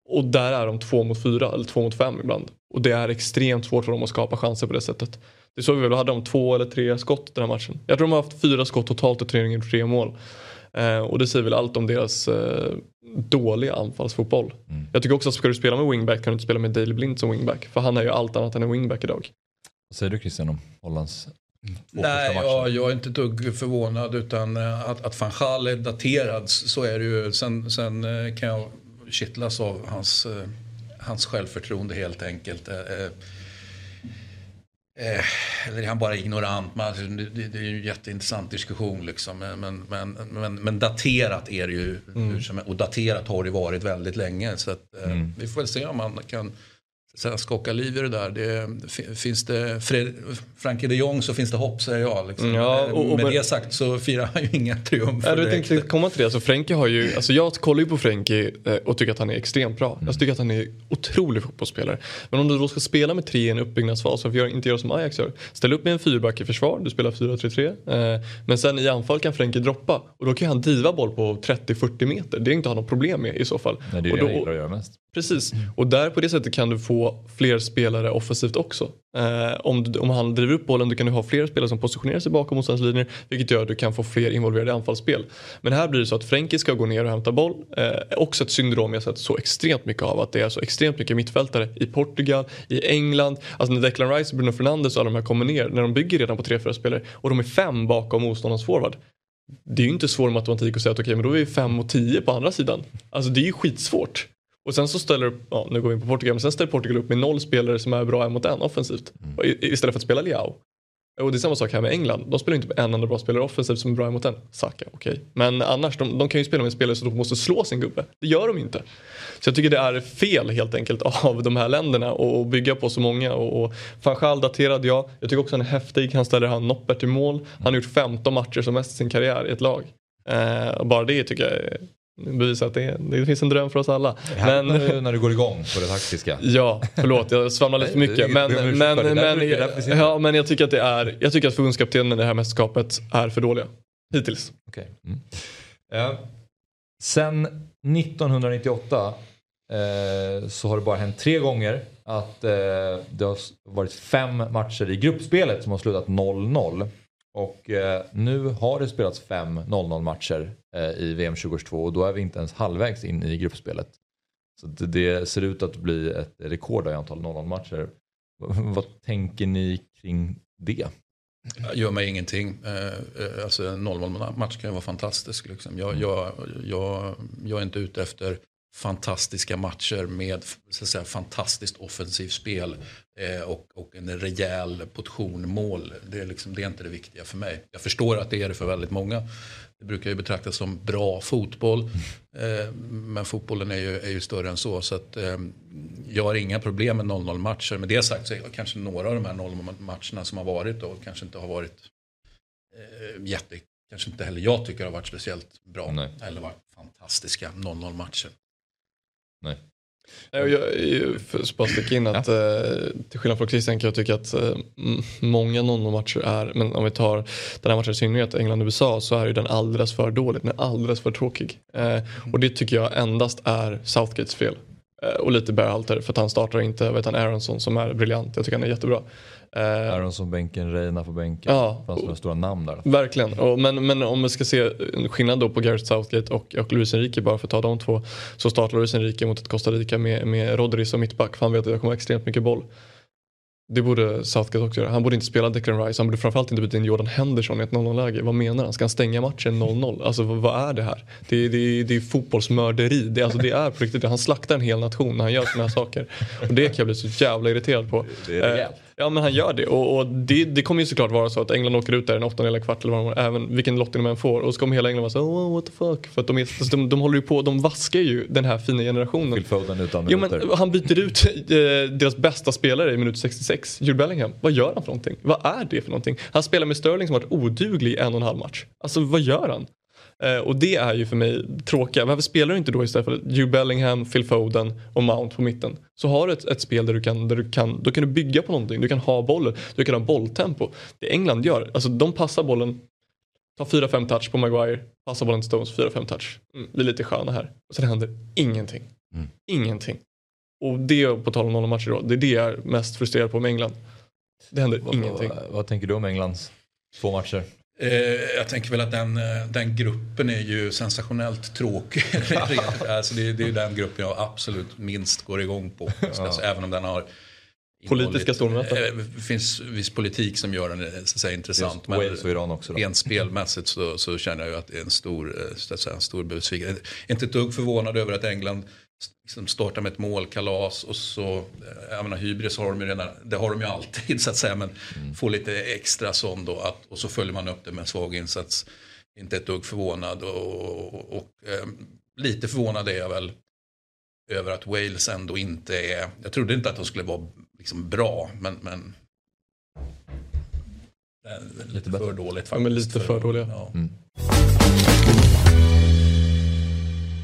Och där är de två mot fyra eller två mot fem ibland. Och det är extremt svårt för dem att skapa chanser på det sättet. Det såg vi väl, hade de två eller tre skott den här matchen. Jag tror de har haft fyra skott totalt och tre, tre mål. Eh, och det säger väl allt om deras eh, dåliga anfallsfotboll. Jag tycker också att ska du spela med wingback kan du inte spela med Daley Blind som wingback. För han är ju allt annat än en wingback idag. Vad säger du Christian om Hollands Nej, första ja, matcher? jag är inte ett dugg förvånad utan eh, att, att van Gaal är daterad så är det ju. Sen, sen eh, kan jag kittlas av hans, eh, hans självförtroende helt enkelt. Eh, eh, eller är han bara ignorant? Alltså, det, är ju en jätteintressant diskussion. Liksom. Men, men, men, men, daterat är det ju. som- Och daterat har det varit väldigt länge. Så att, eh, Vi får väl se om man kan att säga, skaka liv i det där. Det, fi- finns det Fred, Frankie de Jong så finns det hopp säger jag. Liksom. Ja, och- och Med men- det sagt så firar han ju inga triumfer Ja, du direkt. tänkte komma till det. Alltså, Frenkie har ju, alltså, jag kollar ju på Frenkie eh, och tycker att han är extremt bra. Jag tycker att han är otrolig fotbollsspelare. Men om du då ska spela med tre i en uppbyggnadsfas och gör- inte göra som Ajax gör. Ställ upp med en fyrback i försvar, du spelar 4-3-3. Eh, men sen i anfall kan Frenkie droppa och då kan han diva boll på 30-40 meter. Det är inte han något problem med i så fall. Nej, det är och då, jag gillar att göra mest. Precis, och där på det sättet kan du få fler spelare offensivt också. Eh, om, du, om han driver upp bollen då kan du ha fler spelare som positionerar sig bakom motståndarlinjer vilket gör att du kan få fler involverade i anfallsspel. Men här blir det så att Frenkie ska gå ner och hämta boll. Eh, också ett syndrom jag sett så extremt mycket av att det är så extremt mycket mittfältare i Portugal, i England. Alltså när Declan Rice, Bruno Fernandes och alla de här kommer ner, när de bygger redan på 3-4 spelare och de är fem bakom motståndarens forward. Det är ju inte svår matematik att säga att okej men då är vi 5 och 10 på andra sidan. Alltså det är ju skitsvårt. Och sen så ställer, ja nu går vi in på Portugal, men sen ställer Portugal upp med noll spelare som är bra en mot en offensivt. I- Istället för att spela Leao. Och det är samma sak här med England. De spelar inte med en enda bra spelare offensivt som är bra en mot en. Saka, okej. Men annars, de, de kan ju spela med spelare de måste slå sin gubbe. Det gör de inte. Så jag tycker det är fel helt enkelt av de här länderna och bygga på så många. Och, och van Gaal daterad, ja. Jag tycker också han är häftig. Han ställer han Noppert i mål. Han har gjort 15 matcher som mest i sin karriär i ett lag. Eh, och bara det tycker jag är- bevisar att det, det finns en dröm för oss alla. Men, när, du, när du går igång på det taktiska. Ja, förlåt jag svamlar lite för mycket. Men, men, men, ja, men jag tycker att det är, jag tycker att förbundskaptenen i det här mästerskapet är för dåliga. Hittills. Okej. Mm. Eh, sen 1998 eh, så har det bara hänt tre gånger att eh, det har varit fem matcher i gruppspelet som har slutat 0-0. Och nu har det spelats fem 0-0 matcher Eh, i VM 2022 och då är vi inte ens halvvägs in i gruppspelet. Så det, det ser ut att bli ett rekord i antal 0-0 matcher. Vad tänker ni kring det? Gör mig ingenting. Eh, eh Alltså en 0-0 match kan ju vara fantastisk. Liksom. Jag, jag, jag, jag är inte ute efter fantastiska matcher med så att säga, fantastiskt offensivt spel eh, och, och en rejäl portion mål. Det är, liksom, det är inte det viktiga för mig. Jag förstår att det är det för väldigt många. Det brukar ju betraktas som bra fotboll. Eh, men fotbollen är ju, är ju större än så. så att, eh, jag har inga problem med 0-0 matcher. Med det sagt så är kanske några av de här 0-0 matcherna som har varit då kanske inte har varit eh, jätte, kanske inte heller jag tycker har varit speciellt bra. Nej. Eller varit fantastiska 0-0 matcher. Nej. Jag, jag- att bara sticka in att eh, till skillnad från Christian kan jag tycka att eh, många 0-0-matcher är, men om vi tar den här matchen i synnerhet, England-USA, så är ju den alldeles för dålig, den är alldeles för tråkig. Eh, och det tycker jag endast är Southgates fel. Eh, och lite Berhalter för att han startar inte vet han, Aronson som är briljant, jag tycker han är jättebra. Eh, Aronsson bänken, Reina på bänken. Ja. Det fanns några stora namn där. Verkligen, och, men, men om vi ska se en skillnad då på Gareth Southgate och, och Luis Enrique bara för att ta de två. Så startar Luis Enrique mot ett Costa Rica med, med Rodri som mittback för han vet att jag kommer ha extremt mycket boll. Det borde Southgate också göra. Han borde inte spela Declan Rice. Han borde framförallt inte byta in Jordan Henderson i ett 0-0-läge. Vad menar han? Ska han stänga matchen 0-0? Alltså vad, är det här? Det, det, det är fotbollsmörderi. Det, alltså, det är på riktigt. Han slaktar en hel nation när han gör såna här saker. Och det kan jag bli så jävla irriterad på. Det är rejält. Eh, Ja men han gör det och, och det, det, kommer ju såklart vara så att England åker ut där en åttondel eller kvart eller vad även vilken lottning de än får och så kommer hela England vara så oh, what the fuck. För att de, är, alltså, de, de håller ju på, de vaskar ju den här fina generationen. Phil Foden utan jo, men Han byter ut eh, deras bästa spelare i minut 66, Jude Bellingham. Vad gör han för någonting? Vad är det för någonting? Han spelar med Sterling som varit oduglig i en och en halv match. Alltså vad gör han? Eh, och det är ju för mig tråkiga. Varför spelar du inte då istället för Jude Bellingham, Phil Foden och Mount på mitten? Så har du ett, ett spel där du, kan, där du kan, då kan du bygga på någonting. Du kan ha bollen, du kan ha bolltempo. Det England gör, alltså de passar bollen, tar 4-5 touch på Maguire, passar bollen till Stones, 4-5 touch. Mm, blir lite sköna här. Och sen händer ingenting. Mm. Ingenting. Och det, på tal om noll matcher då, det är det jag är mest frustrerad på med England. Det händer vad, ingenting. Vad, vad tänker du om Englands två matcher? Eh, jag tänker väl att den, eh, den gruppen är ju sensationellt tråkig. alltså det, det är den gruppen jag absolut minst går igång på. Ja. Alltså, även om den har Politiska stormöten? Det eh, finns viss politik som gör den så säga, intressant. Just men Wales och Iran också. Då. Rent spelmässigt så, så, känner jag ju att det är en stor, så säga, en stor besvikelse. Inte ett dugg förvånad över att England liksom startar med ett målkalas och så, jag menar hybris har de ju redan, det har de ju alltid så att säga, men mm. får lite extra sån då att, och så följer man upp det med en svag insats. Inte ett dugg förvånad och, och, och eh, lite förvånad är jag väl över att Wales ändå inte är, jag trodde inte att de skulle vara liksom bra, men, men lite, lite för dåligt faktiskt. Ja, men lite för dåliga. Ja. Mm.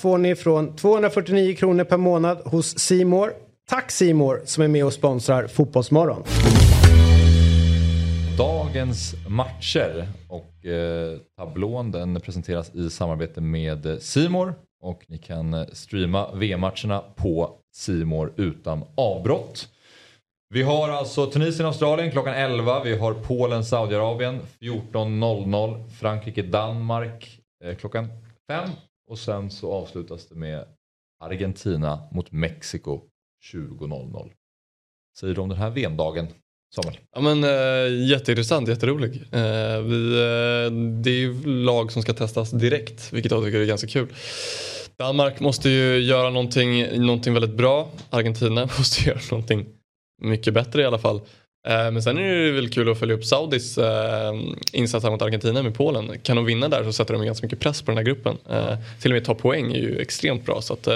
får ni från 249 kronor per månad hos Simor. Tack Simor som är med och sponsrar Fotbollsmorgon. Dagens matcher och eh, tablån den presenteras i samarbete med Simor och ni kan eh, streama VM-matcherna på Simor utan avbrott. Vi har alltså Tunisien, Australien klockan 11. Vi har Polen, Saudiarabien 14.00. Frankrike, Danmark eh, klockan 5. Och sen så avslutas det med Argentina mot Mexiko 20.00. Säger du om den här VM-dagen? Samuel? Ja, men, äh, jätteintressant, jätterolig. Äh, vi, äh, det är ju lag som ska testas direkt, vilket jag tycker är ganska kul. Danmark måste ju göra någonting, någonting väldigt bra. Argentina måste göra någonting mycket bättre i alla fall. Eh, men sen är det väl kul att följa upp Saudis eh, insats mot Argentina med Polen. Kan de vinna där så sätter de ganska mycket press på den här gruppen. Eh, till och med ta poäng är ju extremt bra. Så att,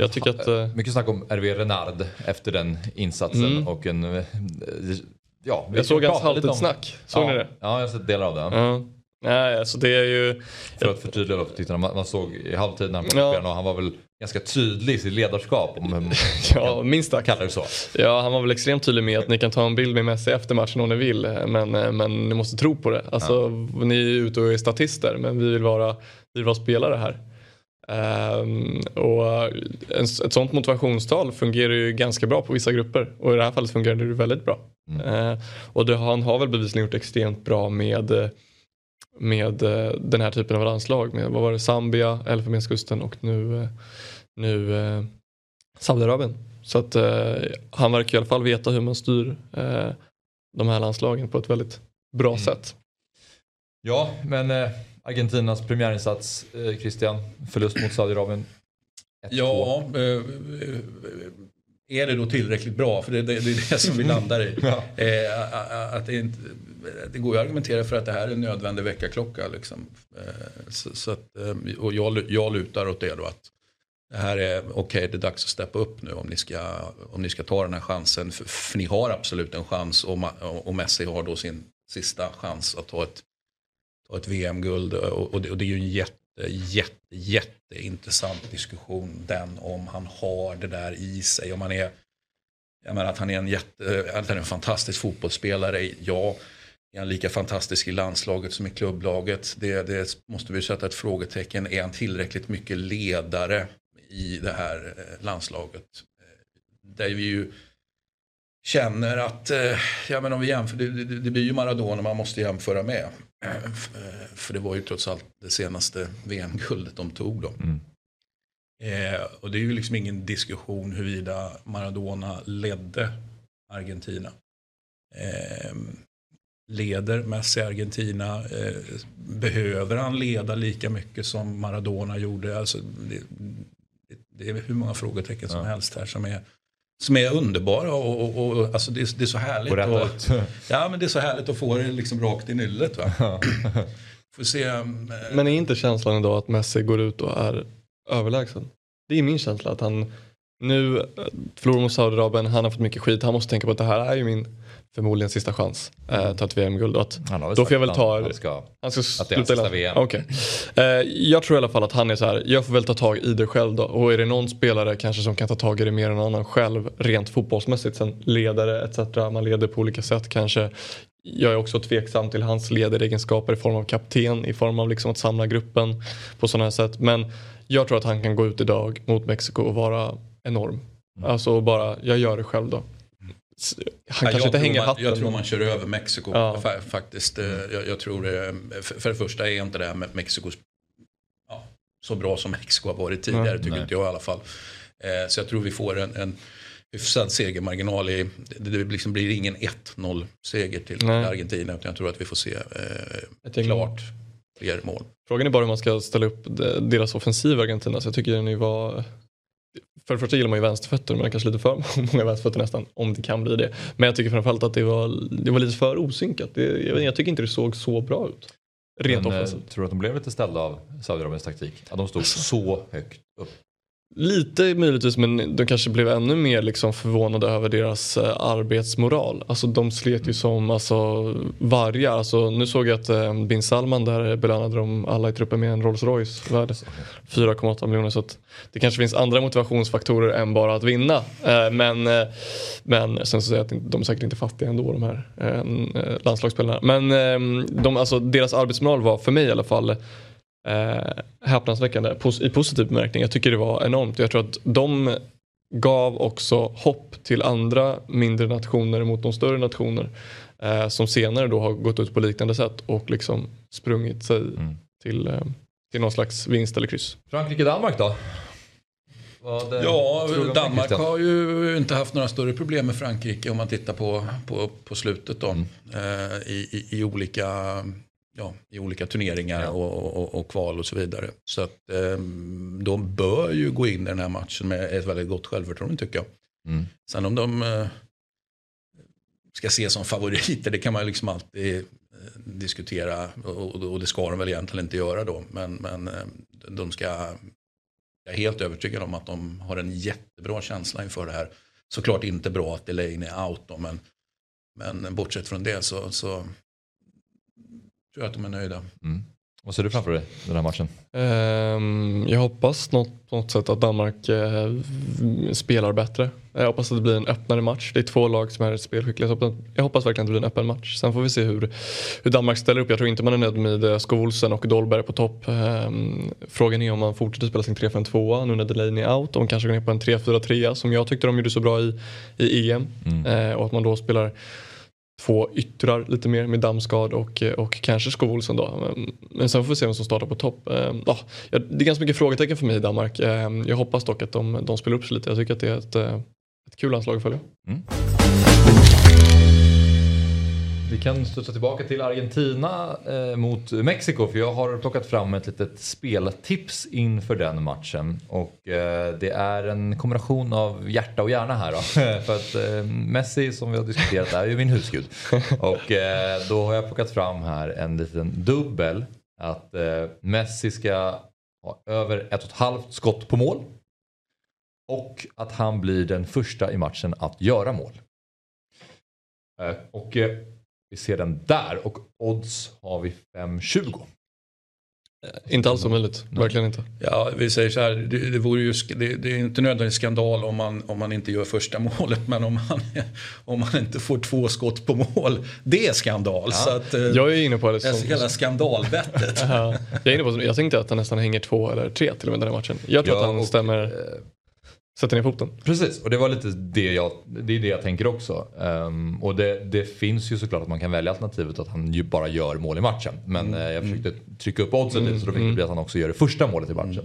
jag tycker att, mycket snack om Hervé Renard efter den insatsen. Mm. Och en, ja, jag såg hans halvtidssnack. Såg ja, ni det? Ja, jag har sett delar av det. Ja. Nej, alltså det är ju... För att förtydliga för tittarna, man, man såg i halvtid när han ja. och han var väl ganska tydlig i sitt ledarskap. Om man ja, minst sagt. Kallar det så. Ja, han var väl extremt tydlig med att ni kan ta en bild med Messi efter matchen om ni vill. Men, men ni måste tro på det. Alltså, ja. Ni är ute och är statister men vi vill vara, vi vill vara spelare här. Um, och en, ett sånt motivationstal fungerar ju ganska bra på vissa grupper och i det här fallet fungerar det väldigt bra. Mm. Uh, och det, han har väl bevisligen gjort extremt bra med med eh, den här typen av landslag. Med, vad var det, Zambia, Elfenbenskusten och nu, eh, nu eh, Saudiarabien. Så att eh, han verkar i alla fall veta hur man styr eh, de här landslagen på ett väldigt bra mm. sätt. Ja, men eh, Argentinas premiärinsats, Christian, förlust mot Saudiarabien. Ja, är det då tillräckligt bra? För det, det, det är det som vi landar i. Ja. Eh, att det, inte, det går ju att argumentera för att det här är en nödvändig väckarklocka. Liksom. Eh, så, så att, eh, och jag, jag lutar åt det då att det här är okej, okay, det är dags att steppa upp nu om ni ska, om ni ska ta den här chansen. För, för ni har absolut en chans och, och Messi har då sin sista chans att ta ett, ta ett VM-guld. Och, och, det, och det är ju en jätte, jätte, jätteintressant diskussion den om han har det där i sig. Om han är, jag menar att han är en, jätte, att han är en fantastisk fotbollsspelare, ja. Är han lika fantastisk i landslaget som i klubblaget? Det, det måste vi sätta ett frågetecken. Är han tillräckligt mycket ledare i det här eh, landslaget? Eh, där vi ju känner att, eh, ja men om vi jämför, det, det, det blir ju Maradona man måste jämföra med. Eh, för det var ju trots allt det senaste VM-guldet de tog då. Mm. Eh, och det är ju liksom ingen diskussion huruvida Maradona ledde Argentina. Eh, leder Messi Argentina? Eh, behöver han leda lika mycket som Maradona gjorde? Alltså, det, det, det är hur många frågetecken som ja. helst här som är som är underbara och, och, och alltså det, är, det är så härligt. Och, ja men det är så härligt att få det liksom rakt i nyllet. Va? Får se, äh, men är inte känslan idag att Messi går ut och är överlägsen? Det är min känsla att han nu förlorar mot Saudiarabien, han har fått mycket skit, han måste tänka på att det här är ju min förmodligen sista chans eh, ta ett VM-guld. Då får jag väl ta... Han ska, han ska att det är sista VM. Okay. Eh, jag tror i alla fall att han är så här, jag får väl ta tag i det själv då. Och är det någon spelare kanske som kan ta tag i det mer än någon annan själv rent fotbollsmässigt. Sen ledare etc. Man leder på olika sätt kanske. Jag är också tveksam till hans ledaregenskaper i form av kapten, i form av liksom att samla gruppen på sådana här sätt. Men jag tror att han kan gå ut idag mot Mexiko och vara enorm. Mm. Alltså bara, jag gör det själv då. Han ja, kanske inte hänger man, hatten. Jag tror man kör över Mexiko ja. faktiskt. Eh, jag, jag, tror det, för det första är inte det här med Mexiko ja, så bra som Mexiko har varit tidigare, mm, tycker nej. inte jag i alla fall. Eh, så jag tror vi får en, en hyfsad segermarginal. I, det, det liksom blir ingen 1-0 seger till nej. Argentina, utan jag tror att vi får se eh, klart fler mål. Frågan är bara hur man ska ställa upp deras offensiv Argentina, så jag tycker den var för det första gillar man ju vänsterfötter men kanske lite för många vänsterfötter nästan om det kan bli det. Men jag tycker framförallt att det var, det var lite för osynkat. Det, jag, jag tycker inte det såg så bra ut. Rent men, eh, offensivt. Tror du att de blev lite ställda av Saudiarabiens taktik? Att de stod alltså. så högt upp? Lite möjligtvis men de kanske blev ännu mer liksom förvånade över deras eh, arbetsmoral. Alltså de slet ju som alltså, vargar. Alltså, nu såg jag att eh, bin Salman där belönade de alla i truppen med en Rolls Royce värd 4,8 miljoner. Så det kanske finns andra motivationsfaktorer än bara att vinna. Eh, men, eh, men sen så säger jag att de är säkert inte fattiga ändå de här eh, eh landslagsspelarna. Men eh, de, alltså, deras arbetsmoral var för mig i alla fall eh, häpnadsväckande i positiv bemärkning. Jag tycker det var enormt. Jag tror att de gav också hopp till andra mindre nationer mot de större nationer eh, som senare då har gått ut på liknande sätt och liksom sprungit sig mm. till, eh, till någon slags vinst eller kryss. Frankrike-Danmark då? Ja, Danmark har ju inte haft några större problem med Frankrike om man tittar på, på, på slutet då. Mm. Eh, i, i, i, olika ja, i olika turneringar ja. och, och, och, kval och så vidare. Så att eh, de bör ju gå in i den här matchen med ett väldigt gott självförtroende tycker jag. Mm. Sen om de eh, ska ses som favoriter, det kan man liksom alltid eh, diskutera och, och, det ska de väl egentligen inte göra då. Men, men eh, de ska, jag är helt övertygad om att de har en jättebra känsla inför det här. Såklart inte bra att Elaine är out då, men, men bortsett från det så, så tror jag att de är nöjda. Mm. Vad ser du framför dig den här matchen? Um, jag hoppas något, på något sätt att Danmark uh, spelar bättre. Jag hoppas att det blir en öppnare match. Det är två lag som är spelskickliga. Jag hoppas verkligen att det blir en öppen match. Sen får vi se hur, hur Danmark ställer upp. Jag tror inte man är nöjd med eh, Skolsen och Dolberg på topp. Um, frågan är om man fortsätter spela sin 3-5-2 nu när Delaney är out. De kanske går ner på en 3-4-3 som jag tyckte de gjorde så bra i, i EM. Mm. Uh, och att man då spelar två yttrar lite mer med Damsgaard och, eh, och kanske Skov då. Men sen får vi se vem som startar på topp. Ehm, ja, det är ganska mycket frågetecken för mig i Danmark. Eh, jag hoppas dock att de, de spelar upp sig lite. Jag tycker att det är ett, eh, ett kul landslag att följa. Mm. Vi kan studsa tillbaka till Argentina eh, mot Mexiko för jag har plockat fram ett litet speltips inför den matchen. Och eh, det är en kombination av hjärta och hjärna här då. för att eh, Messi som vi har diskuterat är ju min husgud. Och eh, då har jag plockat fram här en liten dubbel. Att eh, Messi ska ha över ett och ett halvt skott på mål. Och att han blir den första i matchen att göra mål. Eh, Och eh, vi ser den där och odds har vi 5,20. Inte alls omöjligt, verkligen inte. Ja, vi säger så här, det, det, vore ju, det, det är inte nödvändigt skandal om man, om man inte gör första målet. Men om man, om man inte får två skott på mål, det är skandal. Så att, eh, Jag är inne på det det som... hela skandalbettet. Ja, jag, är inne på, jag tänkte att han nästan hänger två eller tre till och med den här matchen. Jag tror Ja, att han och, stämmer, eh, sätter ner foten. Precis, och det var lite det jag, det är det jag tänker också. Ehm, och det, det finns ju såklart att man kan välja alternativet att han ju bara gör mål i matchen. Men eh, jag försökte trycka upp oddset lite så då fick det bli att han också gör det första målet i matchen.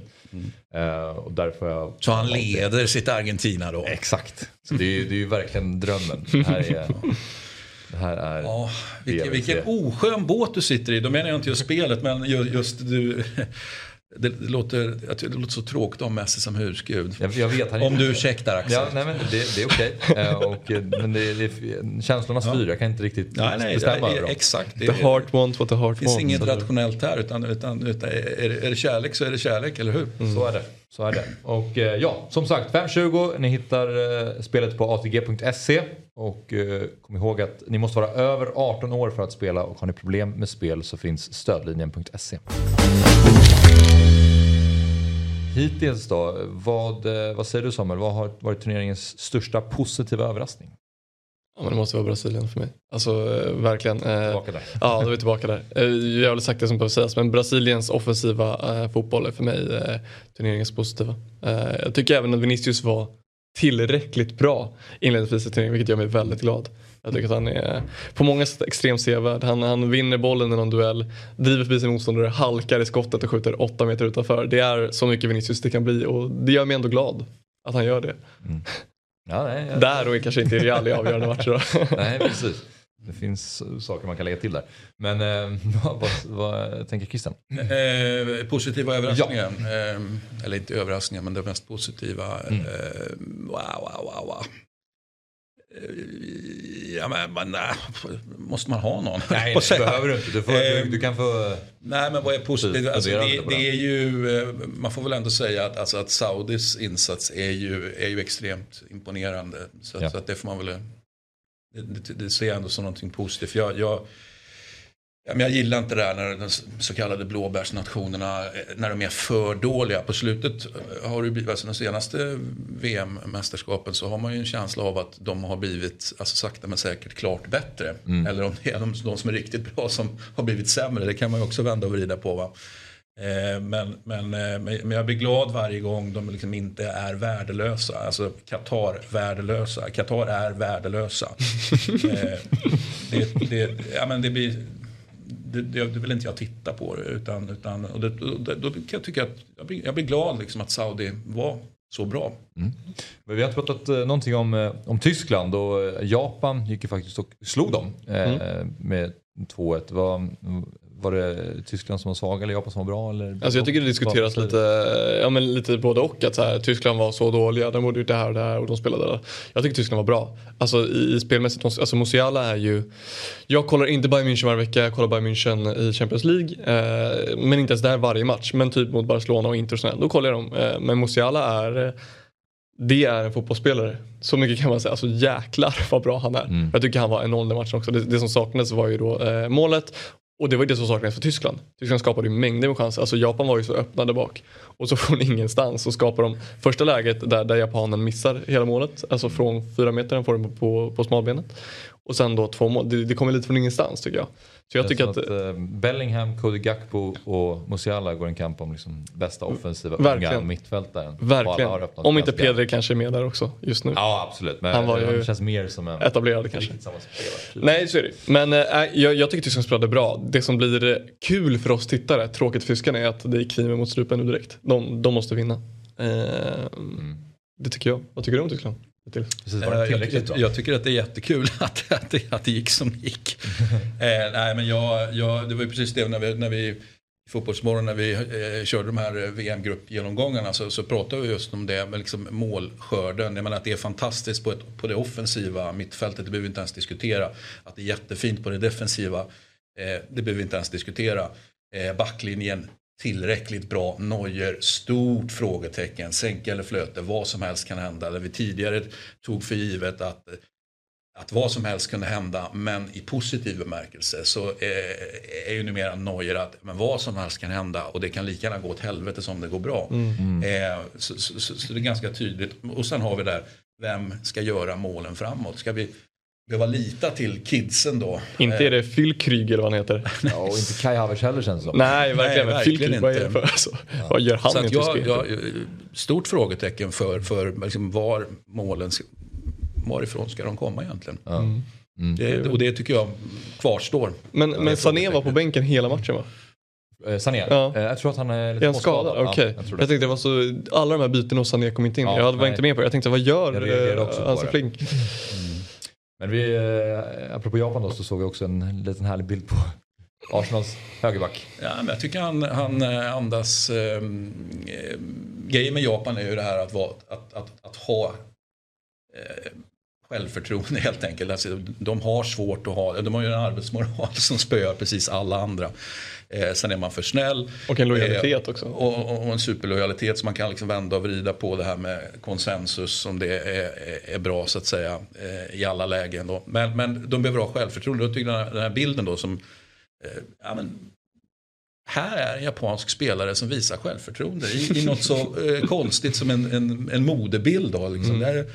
Eh, och därför jag... Så han leder sitt Argentina då. Exakt. Så det är, ju- det är ju verkligen drömmen. Det här är, det här är Ja, det vilken, vilken oskön båt du sitter i. Då menar jag inte just spelet men ju- just du. Det låter, jag tycker det låter så tråkigt om Messi som husgud. Jag, jag vet, Om du ursäktar Axel. Ja, nej, men det, det är okej. Eh, och, eh, men det, det är känslornas fyra, jag kan inte riktigt Nej, nej, bestämma det, över dem. exakt. Det, The heart wants what the heart det finns wants. inget rationellt här utan, utan, utan är, det, är det kärlek så är det kärlek, eller hur? Så är det. Så är det. Och eh, ja, som sagt 5.20. Ni hittar spelet på atg.se. Och kom ihåg att ni måste vara över 18 år för att spela och har ni problem med spel så finns stödlinjen.se. Hittills då, vad, eh, vad säger du Samuel? Vad har varit turneringens största positiva överraskning? Ja, men det måste vara Brasilien för mig. Alltså eh, verkligen. Eh, Tillbaka där. Ja, då är vi tillbaka där. Jag har väl sagt det som behöver sägas, men Brasiliens offensiva fotboll är för mig turneringens positiva. Jag tycker även att Vinicius var tillräckligt bra inledningsvis i turneringen, vilket gör mig väldigt glad. Jag tycker att han är på många sätt extremt sevärd. Han, han vinner bollen i någon duell, driver förbi sin motståndare, halkar i skottet och skjuter åtta meter utanför. Det är så mycket Vinicius det kan bli och det gör mig ändå glad att han gör det. Ja, nej, jag- Där och kanske inte i Real i avgörande matcher nej, precis. Det finns saker man kan lägga till där. Men eh, vad, vad, vad tänker Christian? Eh, positiva överraskningar. Eh, eller inte överraskningar men det mest positiva. Mm. Eh, wow, wow, wow. Eh, Ja, men, men, nej, måste man ha någon? Nej, säga. behöver du inte. Du, får, du, du kan få... Nej men vad är positivt? Fundera Alltså, det, det är ju, eh, man får väl ändå säga att, alltså, att Saudis insats är ju, är ju extremt imponerande. Så, Ja. så att det får man väl, det, det, ser jag ändå som någonting positivt. Jag, jag, ja, men jag gillar inte det här när de så kallade blåbärsnationerna, eh, när de är för dåliga. På slutet eh, har det blivit, alltså de senaste VM-mästerskapen så har man ju en känsla av att de har blivit, alltså sakta men säkert, klart bättre. Eller om det är de, de som är riktigt bra som har blivit sämre. Det kan man ju också vända och vrida på. Va? Eh, Men, men, eh, men men jag blir glad varje gång de liksom inte är värdelösa. Alltså Qatar värdelösa. Qatar är värdelösa. Eh, det, det, ja, men det, blir, det, det, vill inte jag titta på. det, Utan, utan, och det, det, då kan jag tycka att jag blir, jag blir glad liksom att Saudi var så bra. Men vi har pratat eh, någonting om, om Tyskland och Japan gick ju faktiskt och slog dem eh, med 2-1. Var, var det Tyskland som var svaga eller Japan som var bra? Eller? Alltså jag tycker det diskuteras lite, ja men lite både och. Att så här, Tyskland var så dåliga, de borde gjort det här och det här och de spelade där. Jag tycker Tyskland var bra. Alltså i, i spelmässigt, alltså Musiala är ju... Jag kollar inte Bayern München varje vecka, jag kollar Bayern München i Champions League. Eh, men inte ens där varje match. Men typ mot Barcelona och Inter och sådär, då kollar jag dem. Eh, men Musiala är... Det är en fotbollsspelare. Så mycket kan man säga. Alltså jäklar vad bra han är. Jag tycker han var enorm den matchen också. Det, det som saknades var ju då eh, målet. Och det var det som saknades för Tyskland. Tyskland skapade ju mängder med chanser. Alltså Japan var ju så öppna där bak. Och så från ingenstans så skapar de första läget där, där japanen missar hela målet. Alltså från fyra meter, den får den på, på smalbenet. Och sen då två mål. Det, det kommer lite från ingenstans tycker jag. Så jag tycker att... att eh, Bellingham, Cody Gakpo och Musiala går en kamp om liksom bästa offensiva Verkligen. unga mittfältaren. Verkligen. Om inte Pedri kanske är med där också just nu. Ja absolut, men Han han, var ju känns mer som en Etablerad kanske. spelare. Nej, så är det Men äh, jag, jag tycker Tyskland spelade bra. Det som blir eh, kul för oss tittare, tråkigt för tyskarna, är att det är kniven mot strupen nu direkt. De, de måste vinna. Eh, Det tycker jag. Vad tycker du om Tyskland? Precis, var Eh, det Jag, tillräckligt jag, bra? jag tycker att det är jättekul att, att, det, att det gick som det gick. eh, nej, men jag, jag, det var ju precis det när vi, när vi i Fotbollsmorgon när vi eh, körde de här eh, VM-gruppgenomgångarna så, så pratade vi just om det med liksom målskörden. Jag menar att det är fantastiskt på, ett, på det offensiva mittfältet, det behöver vi inte ens diskutera. Att det är jättefint på det defensiva, eh, det behöver vi inte ens diskutera. Eh, backlinjen tillräckligt bra. Neuer, stort frågetecken. Sänka eller flöte, vad som helst kan hända. Där vi tidigare tog för givet att, att vad som helst kunde hända. Men i positiv bemärkelse så eh, är ju numera Neuer att men vad som helst kan hända och det kan lika gärna gå åt helvete som det går bra. Eh, så, så, så, så det är ganska tydligt. Och sen har vi där, vem ska göra målen framåt? Ska vi behöva lita till kidsen då? Inte är det Fyllkryg eller vad han heter. Ja, och inte Kai Havertz heller känns det som. Nej, verkligen. Nej, verkligen Fyllkryg, vad är det inte. för? Alltså, Vad gör han Så i att tysk jag, jag, stort frågetecken för, för liksom var målen, varifrån ska de komma egentligen? Mm. Det, och det tycker jag kvarstår. Men, men Sané var på bänken hela matchen va? Eh, Sané? Ja. Eh, Jag tror att han är lite Är han skadad? Okej. Ja, jag tror jag det. tänkte det var så, alla de här bytena hos Sané kom inte in. Ja, jag var nej. inte med på det. Jag tänkte vad gör Jag reagerade också eh, på Hansa det. Flink? Men vi, eh, apropå Japan då, så såg vi också en liten härlig bild på Arsenals högerback. Ja, men jag tycker han, han eh, andas... Eh, eh, grejen med Japan är ju det här att, vara, att, att, att ha eh, självförtroende helt enkelt. Alltså, de har svårt att ha, de har ju en arbetsmoral som spöar precis alla andra. Eh, sen är man för snäll. Och en lojalitet Eh, också. Och, och, en superlojalitet som man kan liksom vända och vrida på det här med konsensus om det är, är, är bra så att säga eh, i alla lägen. Då. Men, men de behöver ha självförtroende. Jag tycker den här, den här bilden då som eh, ja, men, här är en japansk spelare som visar självförtroende i, i något så eh, konstigt som en, en, en modebild. Då, liksom. Där,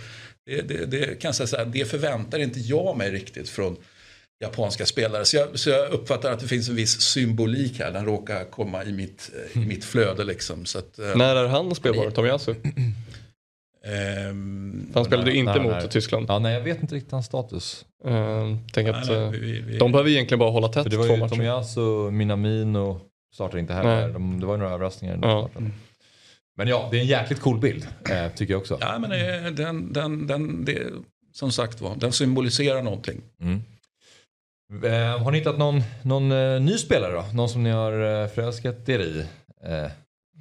det, det, det, kan jag säga så här, det förväntar inte jag mig riktigt från japanska spelare. Så jag, så jag uppfattar att det finns en viss symbolik här. Den råkar komma i mitt, i mitt flöde. Liksom. Så att, eh, När är han spelbar, Tomiyasu? ehm, Han spelade ju inte Nej, mot nej. Tyskland. Ja, nej, jag vet inte riktigt hans status. Uh, tänk att nej, eh, nej, vi- vi- de behöver egentligen bara hålla tätt För det var två ju matcher. Tomiyasu, Minamino startar inte heller. Nej. De, det var ju några överraskningar. i Ja. Men ja, det är en jäkligt cool bild. Eh, tycker jag också. Ja, men eh, den, den, den, det, som sagt var, den symboliserar någonting. Mm. Eh, har ni hittat någon, någon eh, ny spelare då? Någon som ni har eh, förälskat er i? Eh,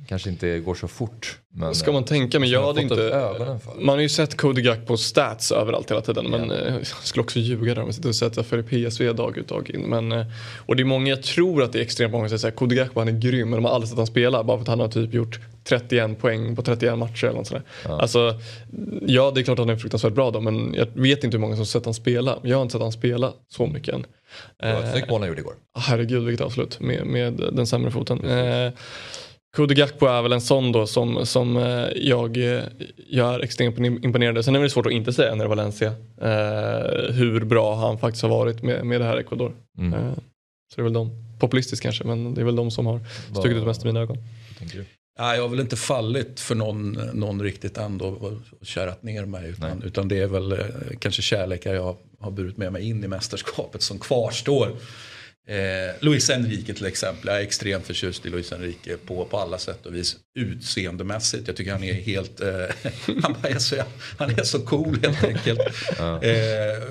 kanske inte går så fort. Men, Ska man tänka, men jag hade inte... Man har ju sett Cody Gack på stats överallt hela tiden. Men eh, jag skulle också ljuga där om jag sitter och säger att jag följer PSV dag ut dag in. Men, och det är många, jag tror att det är extremt många som säger Gack han är grym men de har aldrig sett han spela bara för att han har typ gjort 31 poäng på 31 matcher eller något sådär. Alltså, ja det är klart att han är fruktansvärt bra då men jag vet inte hur många som sett han spela. Jag har inte sett han spela så mycket än. Det Eh, snyggt mål han gjorde igår. Herregud vilket avslut med, med den sämre foten. Eh, Cody Gakpo är väl en sån då som, som eh, jag, eh, jag är extremt imponerad Sen är det svårt att inte säga när Valencia eh, hur bra han faktiskt har varit med, med det här Ecuador. Mm. Eh, så det är väl de, populistiskt kanske, men det är väl de som har stuckit ut mest i mina ögon. Tänker du? Nej, jag har väl inte fallit för någon, någon riktigt ändå och kärat ner mig. Utan, utan det är väl eh, kanske kärlekar jag har burit med mig in i mästerskapet som kvarstår. Eh, Luis Enrique till exempel. Jag är extremt förtjust i Luis Enrique på, på alla sätt och vis. Utseendemässigt. Jag tycker han är helt... Eh, han, är så, han är så cool helt enkelt. Eh,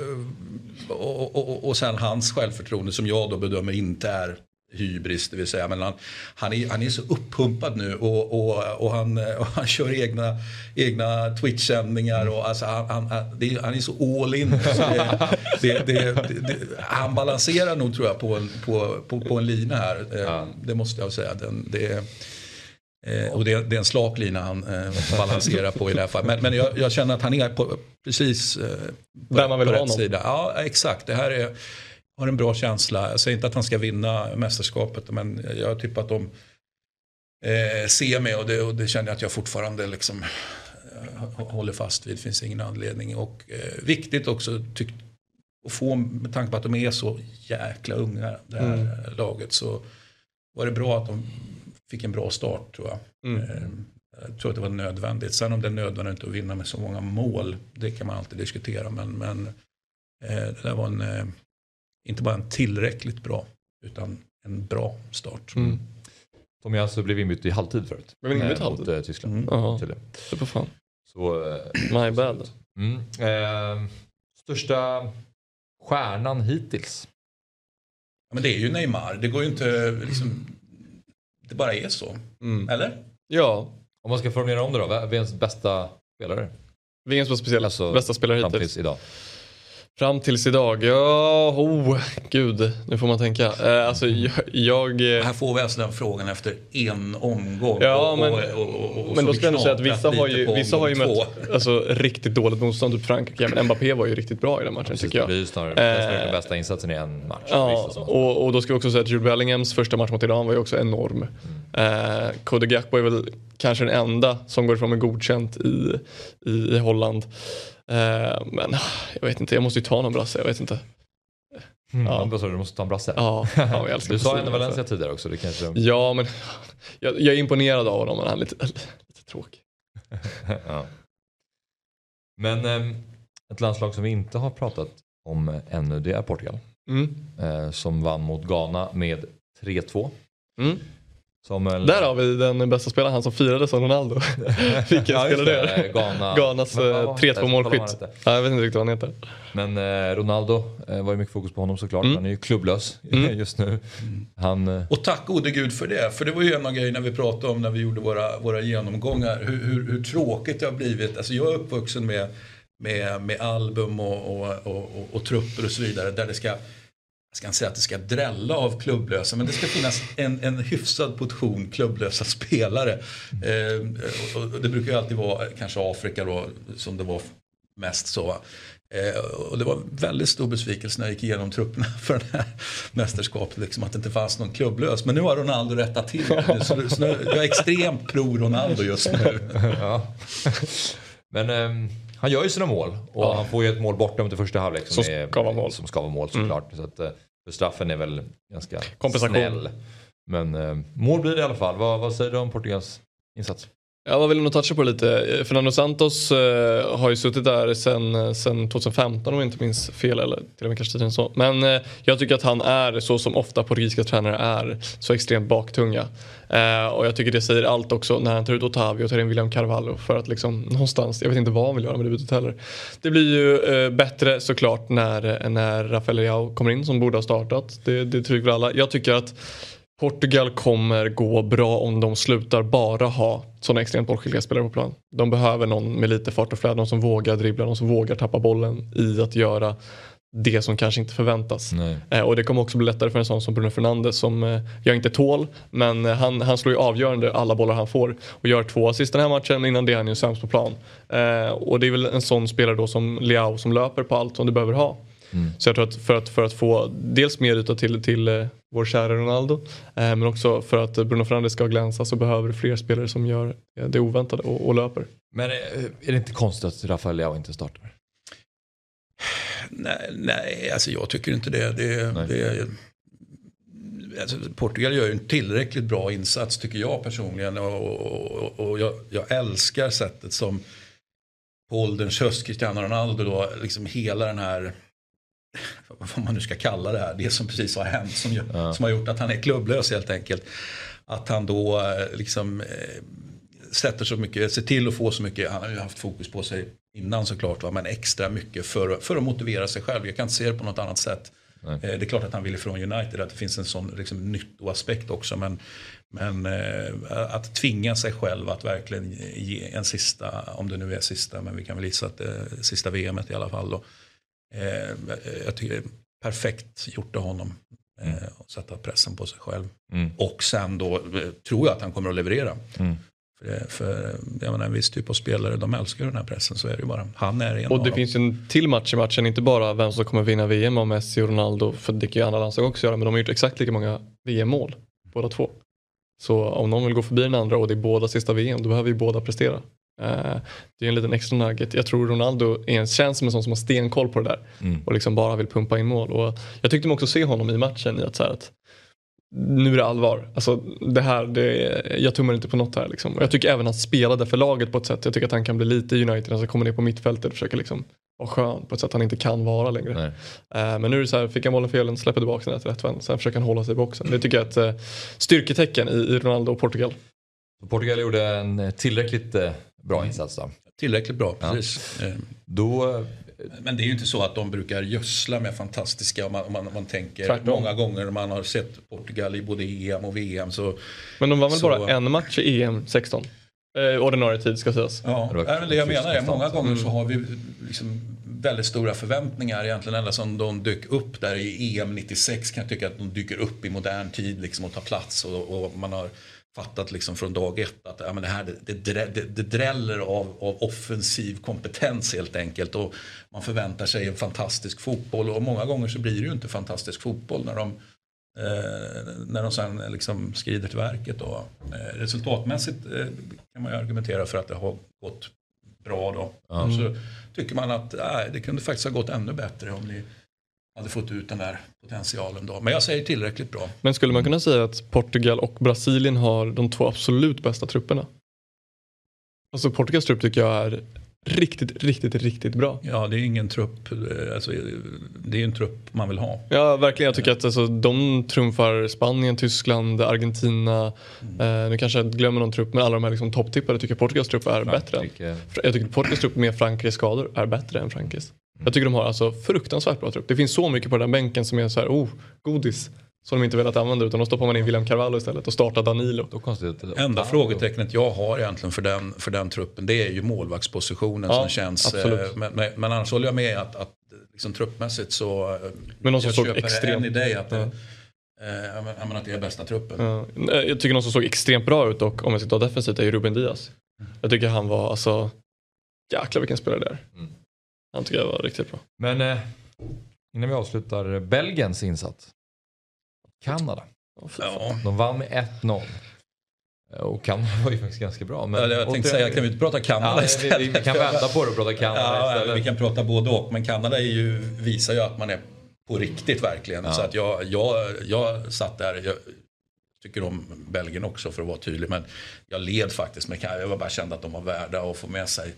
och, och, och, och sen hans självförtroende som jag då bedömer inte är hybris, det vill säga. Men han, han, är, han är så uppumpad nu och, och, och, han, och han kör egna, egna Twitch-sändningar. Och alltså han, han, är, han är så all in. Så det, det, det, han balanserar nog tror jag på en, på, på, på en lina här. Eh, Det måste jag säga. Den, det, eh, och det, är en slak lina han eh, balanserar på i det här fallet. Men, men jag, jag känner att han är på, precis på, Där man vill på rätt honom. sida. Ja, exakt. Det här är, har en bra känsla. Jag säger inte att han ska vinna mästerskapet men jag har tippat dem eh, semi och det, och det känner jag att jag fortfarande liksom, eh, håller fast vid. Det finns ingen anledning. Och eh, viktigt också tyck, att få, med tanke på att de är så jäkla unga det här Mm. laget så var det bra att de fick en bra start tror jag. Mm. Eh, Jag tror att det var nödvändigt. Sen om det är nödvändigt att vinna med så många mål, det kan man alltid diskutera. Men, men eh, det där var en, eh, inte bara en tillräckligt bra, utan en bra start. Mm. Tomiyasu blev inbytt i halvtid förut. Blev inbytt i Eh, halvtid? Mot eh, Tyskland. Mm. Jaha, fan. Så, eh, My bad. Mm. Eh, största stjärnan hittills? Ja, men det är ju Neymar. Det går ju inte liksom... Det bara är så. Mm. Eller? Ja, Om man ska formulera om det då, vem är ens bästa spelare? Spelare, Alltså, bästa spelare hittills. tills idag. Fram tills idag, ja, oh, gud, nu får man tänka. Eh, alltså jag, jag eh, Här får vi alltså den frågan efter en omgång. Ja, och, men- och, och, och, och men då ska jag säga att vissa har ju, vissa har ju mött alltså, riktigt dåligt motstånd, typ Frankrike. Men Mbappé var ju riktigt bra i den matchen Precis, tycker det jag. blir ju snarare den Eh, bästa insatsen i en match. Ja, Visst, så. och, och då ska vi också säga att Jude Bellinghams första match mot Iran var ju också enorm. Eh, Cody Gakpo är väl kanske den enda som går ifrån med godkänt i, i, i Holland. Eh, men jag vet inte, jag måste ju ta någon brasse, jag vet inte. Mm, ja. Sa du, du måste ta en brasse? Ja, ja jag Du sa ändå Valencia tidigare också. Det kanske... Ja, men jag, jag är imponerad av honom, men han är lite, lite tråkig. ja. Men ehm, ett landslag som vi inte har pratat om ännu det är Portugal. Mm. Eh, som vann mot Ghana med 3-2. Mm. Som, eh, Där har vi den bästa spelaren, han som firade som Ronaldo. Vilken Ja, spelare det är. Ghana. Ghanas Men vad eh, var- 3-2 kolla vad han målskytt. Ja, jag vet inte riktigt vad han heter. Men eh, Ronaldo eh, var ju mycket fokus på honom såklart. Mm. Han är ju klubblös Mm. just nu. Han, eh, Och tack gode gud för det. För det var ju en av grejerna vi pratade om när vi gjorde våra, våra genomgångar. Hur, hur, hur tråkigt det har blivit. Alltså jag är uppvuxen med, med, med album och, och, och, och, och trupper och så vidare. Där det ska, jag ska inte säga att det ska drälla av klubblösa. Men det ska finnas en, en hyfsad portion klubblösa spelare. Eh, och, det brukar ju alltid vara kanske Afrika då som det var mest så. Eh, och det var väldigt stor besvikelse när jag gick igenom trupperna för det här mästerskapet. Liksom, att det inte fanns någon klubblös. Men nu har Ronaldo rättat till det. Så, så nu, jag är extremt pro-Ronaldo just nu. ja. Men ehm, han gör ju sina mål och han får ju ett mål bortom till första halvlek som, Som är, ska vara mål. Som ska vara mål såklart. Så att, eh, för straffen är väl ganska Kompensation. snäll. Men eh, mål blir det i alla fall. Vad, vad säger du om Portugals insats? Ja, vad vill nog toucha på lite. Eh, Fernando Santos eh, har ju suttit där sen, eh, sen 2015 om jag inte minns fel eller till och med kanske tidigare än så. Men eh, jag tycker att han är så som ofta portugisiska tränare är så extremt baktunga. Eh, och jag tycker det säger allt också när han tar ut Otavio och tar in William Carvalho för att liksom någonstans, jag vet inte vad han vill göra med det bytet heller. Det blir ju eh, bättre såklart när, eh, när Rafael Leao kommer in som borde ha startat. Det, det tycker väl alla. Jag tycker att Portugal kommer gå bra om de slutar bara ha sådana extremt bollskickliga spelare på plan. De behöver någon med lite fart och flöde, någon som vågar dribbla, någon som vågar tappa bollen i att göra det som kanske inte förväntas. Eh, och det kommer också bli lättare för en sån som Bruno Fernandes som eh, jag inte tål. Men eh, han, han slår ju avgörande alla bollar han får och gör två assist den här matchen. Innan det är han ju sämst på plan. Eh, och det är väl en sån spelare då som Leao som löper på allt som du behöver ha. Så jag tror att för att, för att få dels mer yta till, till eh, vår kära Ronaldo eh, men också för att Bruno Fernandes ska glänsa så behöver fler spelare som gör det oväntade och, och löper. Men eh, är det inte konstigt att Rafael Leao inte startar? Nej, nej, alltså jag tycker inte det. det, det alltså Portugal gör ju en tillräckligt bra insats tycker jag personligen. Och, och, och jag, jag älskar sättet som på ålderns höst Cristiano Ronaldo då, liksom hela den här vad man nu ska kalla det här, det som precis har hänt som, gör, Ja. som har gjort att han är klubblös helt enkelt. Att han då eh, liksom eh, sätter så mycket, ser till att få så mycket, han har ju haft fokus på sig innan såklart, va, men extra mycket för, för att motivera sig själv. Jag kan inte se det på något annat sätt. Nej. Eh, Det är klart att han vill ifrån United, att det finns en sån liksom, nyttoaspekt också. Men, men att tvinga sig själv att verkligen ge en sista, om det nu är sista, men vi kan väl gissa att det är sista VMet i alla fall. Då. Eh, jag tycker det är perfekt gjort av honom. Eh, att sätta pressen på sig själv. Mm. Och sen då eh, tror jag att han kommer att leverera. Mm. För, för jag menar, en viss typ av spelare, de älskar den här pressen, så är det ju bara. Han är en Och det finns ju en till match i matchen, inte bara vem som kommer vinna VM av Messi och Ronaldo, för det kan ju andra landslag också göra, men de har gjort exakt lika många VM-mål, båda två. Så om någon vill gå förbi den andra och det är båda sista VM, då behöver ju båda prestera. Eh, det är en liten extra nugget. Jag tror Ronaldo är en, känns som en sån som har stenkoll på det där Mm. och liksom bara vill pumpa in mål. Och jag tyckte mig också se honom i matchen i att, så att nu är det allvar. Alltså, det här, det, jag tummar inte på något här. Liksom. Och jag tycker även att han spelade för laget på ett sätt. Jag tycker att han kan bli lite United, alltså kommer ner på mittfältet och försöker liksom vara skön på ett sätt han inte kan vara längre. Eh, men nu är det så här, fick han bollen fel, släpper tillbaka den till rätt vän. Sen försöker han hålla sig i boxen. Det tycker jag är ett eh, styrketecken i, i Ronaldo och Portugal. Portugal gjorde en tillräckligt bra insats då. tillräckligt bra, precis. Ja. Då... Men det är ju inte så att de brukar gödsla med fantastiska, om man, om man, om man tänker Tvärtom. många gånger man har sett Portugal i både EM och VM så... Men de var väl så... bara en match i EM 16? Eh, ordinarie tid ska sägas. Ja, det, det jag menar är många gånger mm. så har vi liksom väldigt stora förväntningar egentligen ända som de dök upp där i EM 96 kan jag tycka att de dyker upp i modern tid liksom och tar plats och, och man har fattat liksom från dag ett att ja, men det här det, det, det, dräller av, av offensiv kompetens helt enkelt. Och man förväntar sig en fantastisk fotboll och många gånger så blir det ju inte fantastisk fotboll när de, eh, när de sen liksom skrider till verket. Då. Eh, resultatmässigt eh, kan man ju argumentera för att det har gått bra då. Mm. Så tycker man att äh, det kunde faktiskt ha gått ännu bättre om ni hade fått ut den där potentialen då. Men jag säger tillräckligt bra. Men skulle man kunna säga att Portugal och Brasilien har de två absolut bästa trupperna? Alltså Portugals trupp tycker jag är riktigt, riktigt, riktigt bra. Ja, det är ingen trupp. Eh, alltså, det är en trupp man vill ha. Ja, verkligen. Jag tycker att alltså, de trumfar Spanien, Tyskland, Argentina. Mm. Eh, nu kanske jag glömmer någon trupp, men alla de här liksom, topptippade tycker Portugals trupp är Frankrike. bättre. Än, jag tycker Portugals trupp med Frankrikes skador är bättre än Frankrikes. Jag tycker de har alltså fruktansvärt bra trupp. Det finns så mycket på den bänken som är så här, oh, godis som de inte velat använda utan då stoppar man in William Carvalho istället och startar Danilo. Då konstigt, Enda frågetecknet jag har egentligen för den, för den truppen det är ju målvaktspositionen ja, som känns. Eh, men, men, men, annars håller jag med att, att liksom, truppmässigt så eh, men någon som jag såg extremt... en idé att, ja. eh, att det är bästa truppen. Ja. Jag tycker någon som såg extremt bra ut och om jag ska ta defensivt är ju Ruben Diaz. Mm. Jag tycker han var alltså jäklar vilken spelare det är. Mm. Han tycker jag var riktigt bra. Men eh, innan vi avslutar Belgiens insats. Kanada. Ja. De vann med 1-0. Och Kanada var ju faktiskt ganska bra. Men, ja, jag tänkte säga, kan vi inte prata Kanada ja, istället? Vi, vi, kan vända på det och prata Kanada ja, istället. Vi kan prata både och. Men Kanada är ju, visar ju att man är på riktigt verkligen. Ja. Så att jag, jag, jag satt där. Jag tycker om Belgien också för att vara tydlig. Men jag led faktiskt med Kanada. Jag bara kände att de var värda att få med sig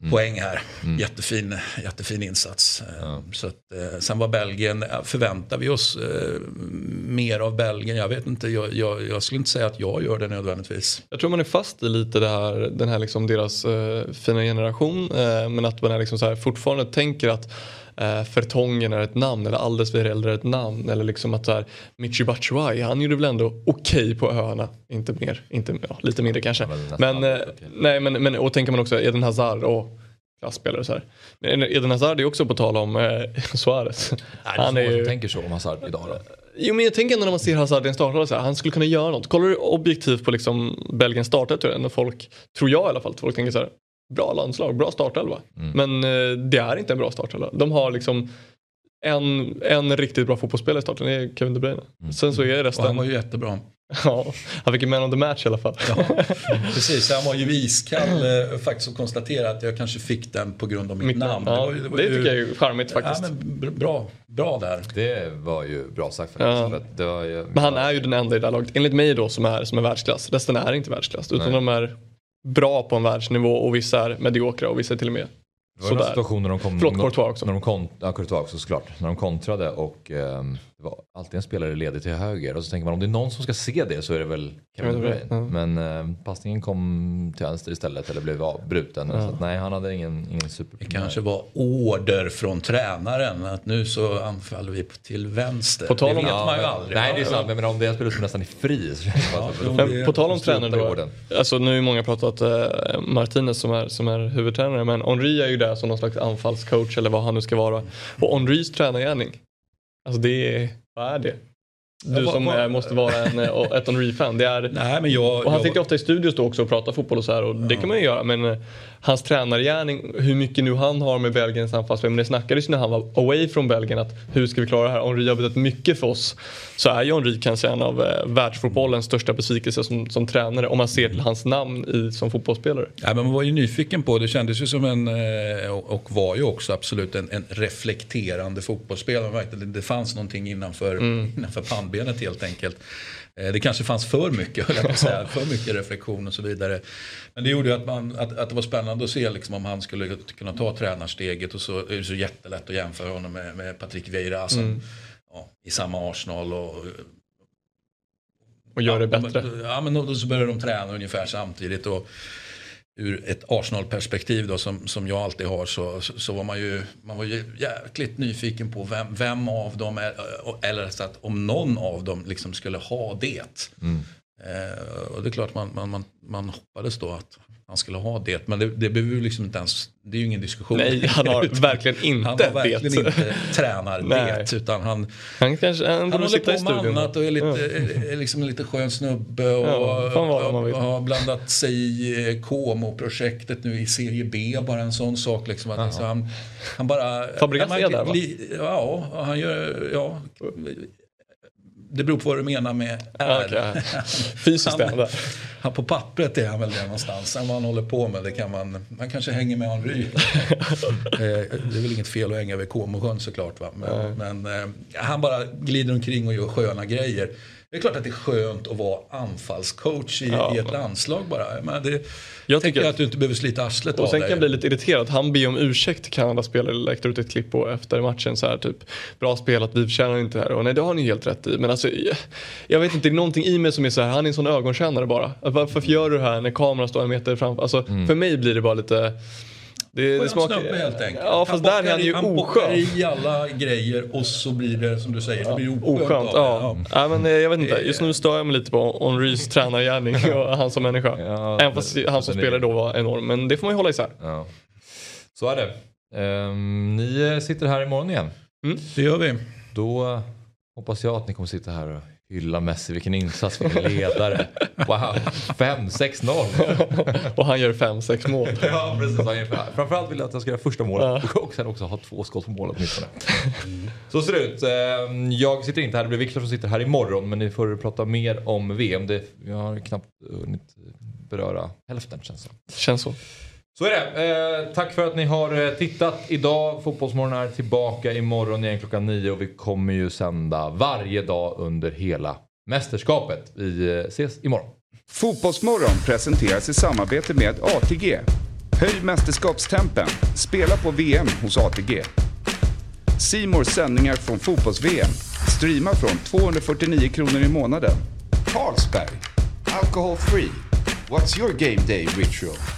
Mm. poäng här. Mm. Jättefin, jättefin insats. Ja. Så att, eh, sen var Belgien, förväntar vi oss eh, mer av Belgien? Jag vet inte, jag, jag, jag, skulle inte säga att jag gör det nödvändigtvis. Jag tror man är fast i lite det här, den här liksom deras eh, fina generation. Eh, men att man är liksom så här, fortfarande tänker att eh, Fertongen är ett namn eller Aldes Virelder är ett namn. Eller liksom att så här, Michi Batshuayi, han gjorde väl ändå okej okay på öarna. Inte mer, inte, ja, lite mindre kanske. Ja, men, men, eh, nej, men, men och tänker man också Eden Hazard och klasspelare så här. Men Eden Hazard är också på tal om eh, Suarez. Nej, han är ju... tänker så om Hazard idag då. Jo men jag tänker ändå när man ser Hazard i en startelva han skulle kunna göra något. Kollar du objektivt på liksom Belgiens startelva folk, tror jag i alla fall, folk tänker så här bra landslag, bra startelva. Mm. Men eh, det är inte en bra startelva. De har liksom en, en riktigt bra fotbollsspelare i starten, det är Kevin De Bruyne. Mm. Sen så är resten... Och han var ju jättebra. Ja, han fick ju man of the match i alla fall. Ja, precis, han var ju iskall eh, faktiskt och konstatera att jag kanske fick den på grund av mitt, mitt namn. Ja, det, var, det, var det ju, tycker jag är charmigt faktiskt. Ja, men bra, bra där. Det var ju bra sagt faktiskt. Ja. Ju, men han är ju den enda i det här laget, enligt mig då, som är, som är världsklass. Resten är inte världsklass. Utan Nej. de är bra på en världsnivå och vissa är mediokra och vissa är till och med det var en situation när de kom... Förlåt, Courtois också. När de kon, ja, Courtois också såklart. När de kontrade och eh, det var alltid en spelare ledig till höger. Och så tänker man om det är någon som ska se det så är det väl Kevin De Bruyne. Men eh, passningen kom till vänster istället eller blev avbruten. Mm. Så att, nej, han hade ingen, ingen super... Det kanske var order från tränaren att nu så anfaller vi till vänster. På tal om, det vet man ju aldrig. Nej, det är sant. Men om det är en spelare som nästan är fri så ja, men På tal om tränare då. Alltså nu har många pratat uh, Martinez som är, som är huvudtränare. Men Henri är ju där som någon slags anfallscoach eller vad han nu ska vara. Och Henris tränargärning Alltså det är, vad är det? Du som är, måste vara en, eh. Nej, men jag, och han jag, sitter ofta i studios då också och pratar fotboll och så här och ja. det kan man ju göra. Men eh, hans tränargärning, hur mycket nu han har med Belgiens anfallsspel. Men det snackades ju när han var away från Belgien att hur ska vi klara det här? Henry har betytt mycket för oss. Så är ju Henry kanske en av eh, världsfotbollens största besvikelser som, som tränare om man ser till hans namn i, som fotbollsspelare. Ja, men man var ju nyfiken på, det kändes ju som en, eh, och var ju också absolut en, en reflekterande fotbollsspelare. Det fanns någonting innanför, mm. innanför pannbenet helt enkelt. Eh, det kanske fanns för mycket, säga, för mycket reflektion och så vidare. Men det gjorde att, man, att, att det var spännande att se liksom, om han skulle kunna ta tränarsteget och så är det så jättelätt att jämföra honom med, med Patrick Vieira som, mm. ja, i samma Arsenal. Och, och gör det bättre. Ja, men då så började de träna ungefär samtidigt. Och, ur ett Arsenal-perspektiv då, som, som jag alltid har så, så, så, var man ju, man var ju jäkligt nyfiken på vem, vem av dem, är, eller så att om någon av dem liksom skulle ha det. Mm. Eh, och det är klart man, man, man, man hoppades då att han skulle ha det. Men det, det behöver liksom inte ens, det är ju ingen diskussion. Nej, han har verkligen inte Han har verkligen det. inte tränar det. Utan han, han, kanske, han, han håller på med annat och är, lite, ja. är liksom en lite skön snubbe. Och, ja, och har blandat sig i eh, KMO-projektet nu i serie B. Bara en sån sak. Liksom, att alltså han, han bara... Fabregas är där va? Ja, han gör... Ja, det beror på vad du menar med är. Okay. Fysiskt han, han, På pappret är han väl det någonstans. Sen vad han håller på med det kan man... Man kanske hänger med Henry. Eh, det är väl inget fel att hänga vid Comosjön såklart. Va? Men, men eh, han bara glider omkring och gör sköna grejer. Det är klart att det är skönt att vara anfallscoach i, ja. i ett landslag bara. Men det, jag tycker att, att du inte behöver slita arslet och sen kan jag bli lite irriterad. Han ber om ursäkt till Kanadas spelare, läckte ut ett klipp på efter matchen så här typ Bra spelat, vi förtjänar inte det här. Och nej det har ni helt rätt i. Men alltså jag vet inte, det är någonting i mig som är så här, han är en sån ögonkännare bara. Varför gör du det här när kameran står en meter framför? Alltså mm. för mig blir det bara lite det, det smakar... snubbe helt enkelt. Ja, fast där är han ju oskön. Han i alla grejer och så blir det som du säger, det blir oskönt. oskönt ja. Ja. ja. men eh, jag vet inte, just nu stör jag mig lite på Henrys tränargärning och han som människa. Ja, Även fast han som spelare då var enorm. Men det får man ju hålla isär. Ja. Så är det. Um, ni sitter här imorgon igen. Mm. Det gör vi. Då hoppas jag att ni kommer sitta här och Hylla Messi, vilken insats, vilken ledare. Wow, 5-6-0. och han gör 5-6 mål. ja, precis. Framförallt vill jag att han ska göra första målet ja. och sen också ha två skott på målet åtminstone. Så ser det ut. Ehm, jag sitter inte här, det blir Viktor som sitter här imorgon. Men ni får prata mer om VM. Det, jag har knappt hunnit beröra hälften känns det Känns så. Så är det. Eh, tack för att ni har eh, tittat idag. Fotbollsmorgon är tillbaka imorgon igen klockan nio och vi kommer ju sända varje dag under hela mästerskapet. Vi eh, ses imorgon. Fotbollsmorgon presenteras i samarbete med ATG. Höj mästerskapstempen. Spela på VM hos ATG. Simors sändningar från fotbolls-VM. Streama från 249 kronor i månaden. Carlsberg. Alcohol free. What's your game day ritual?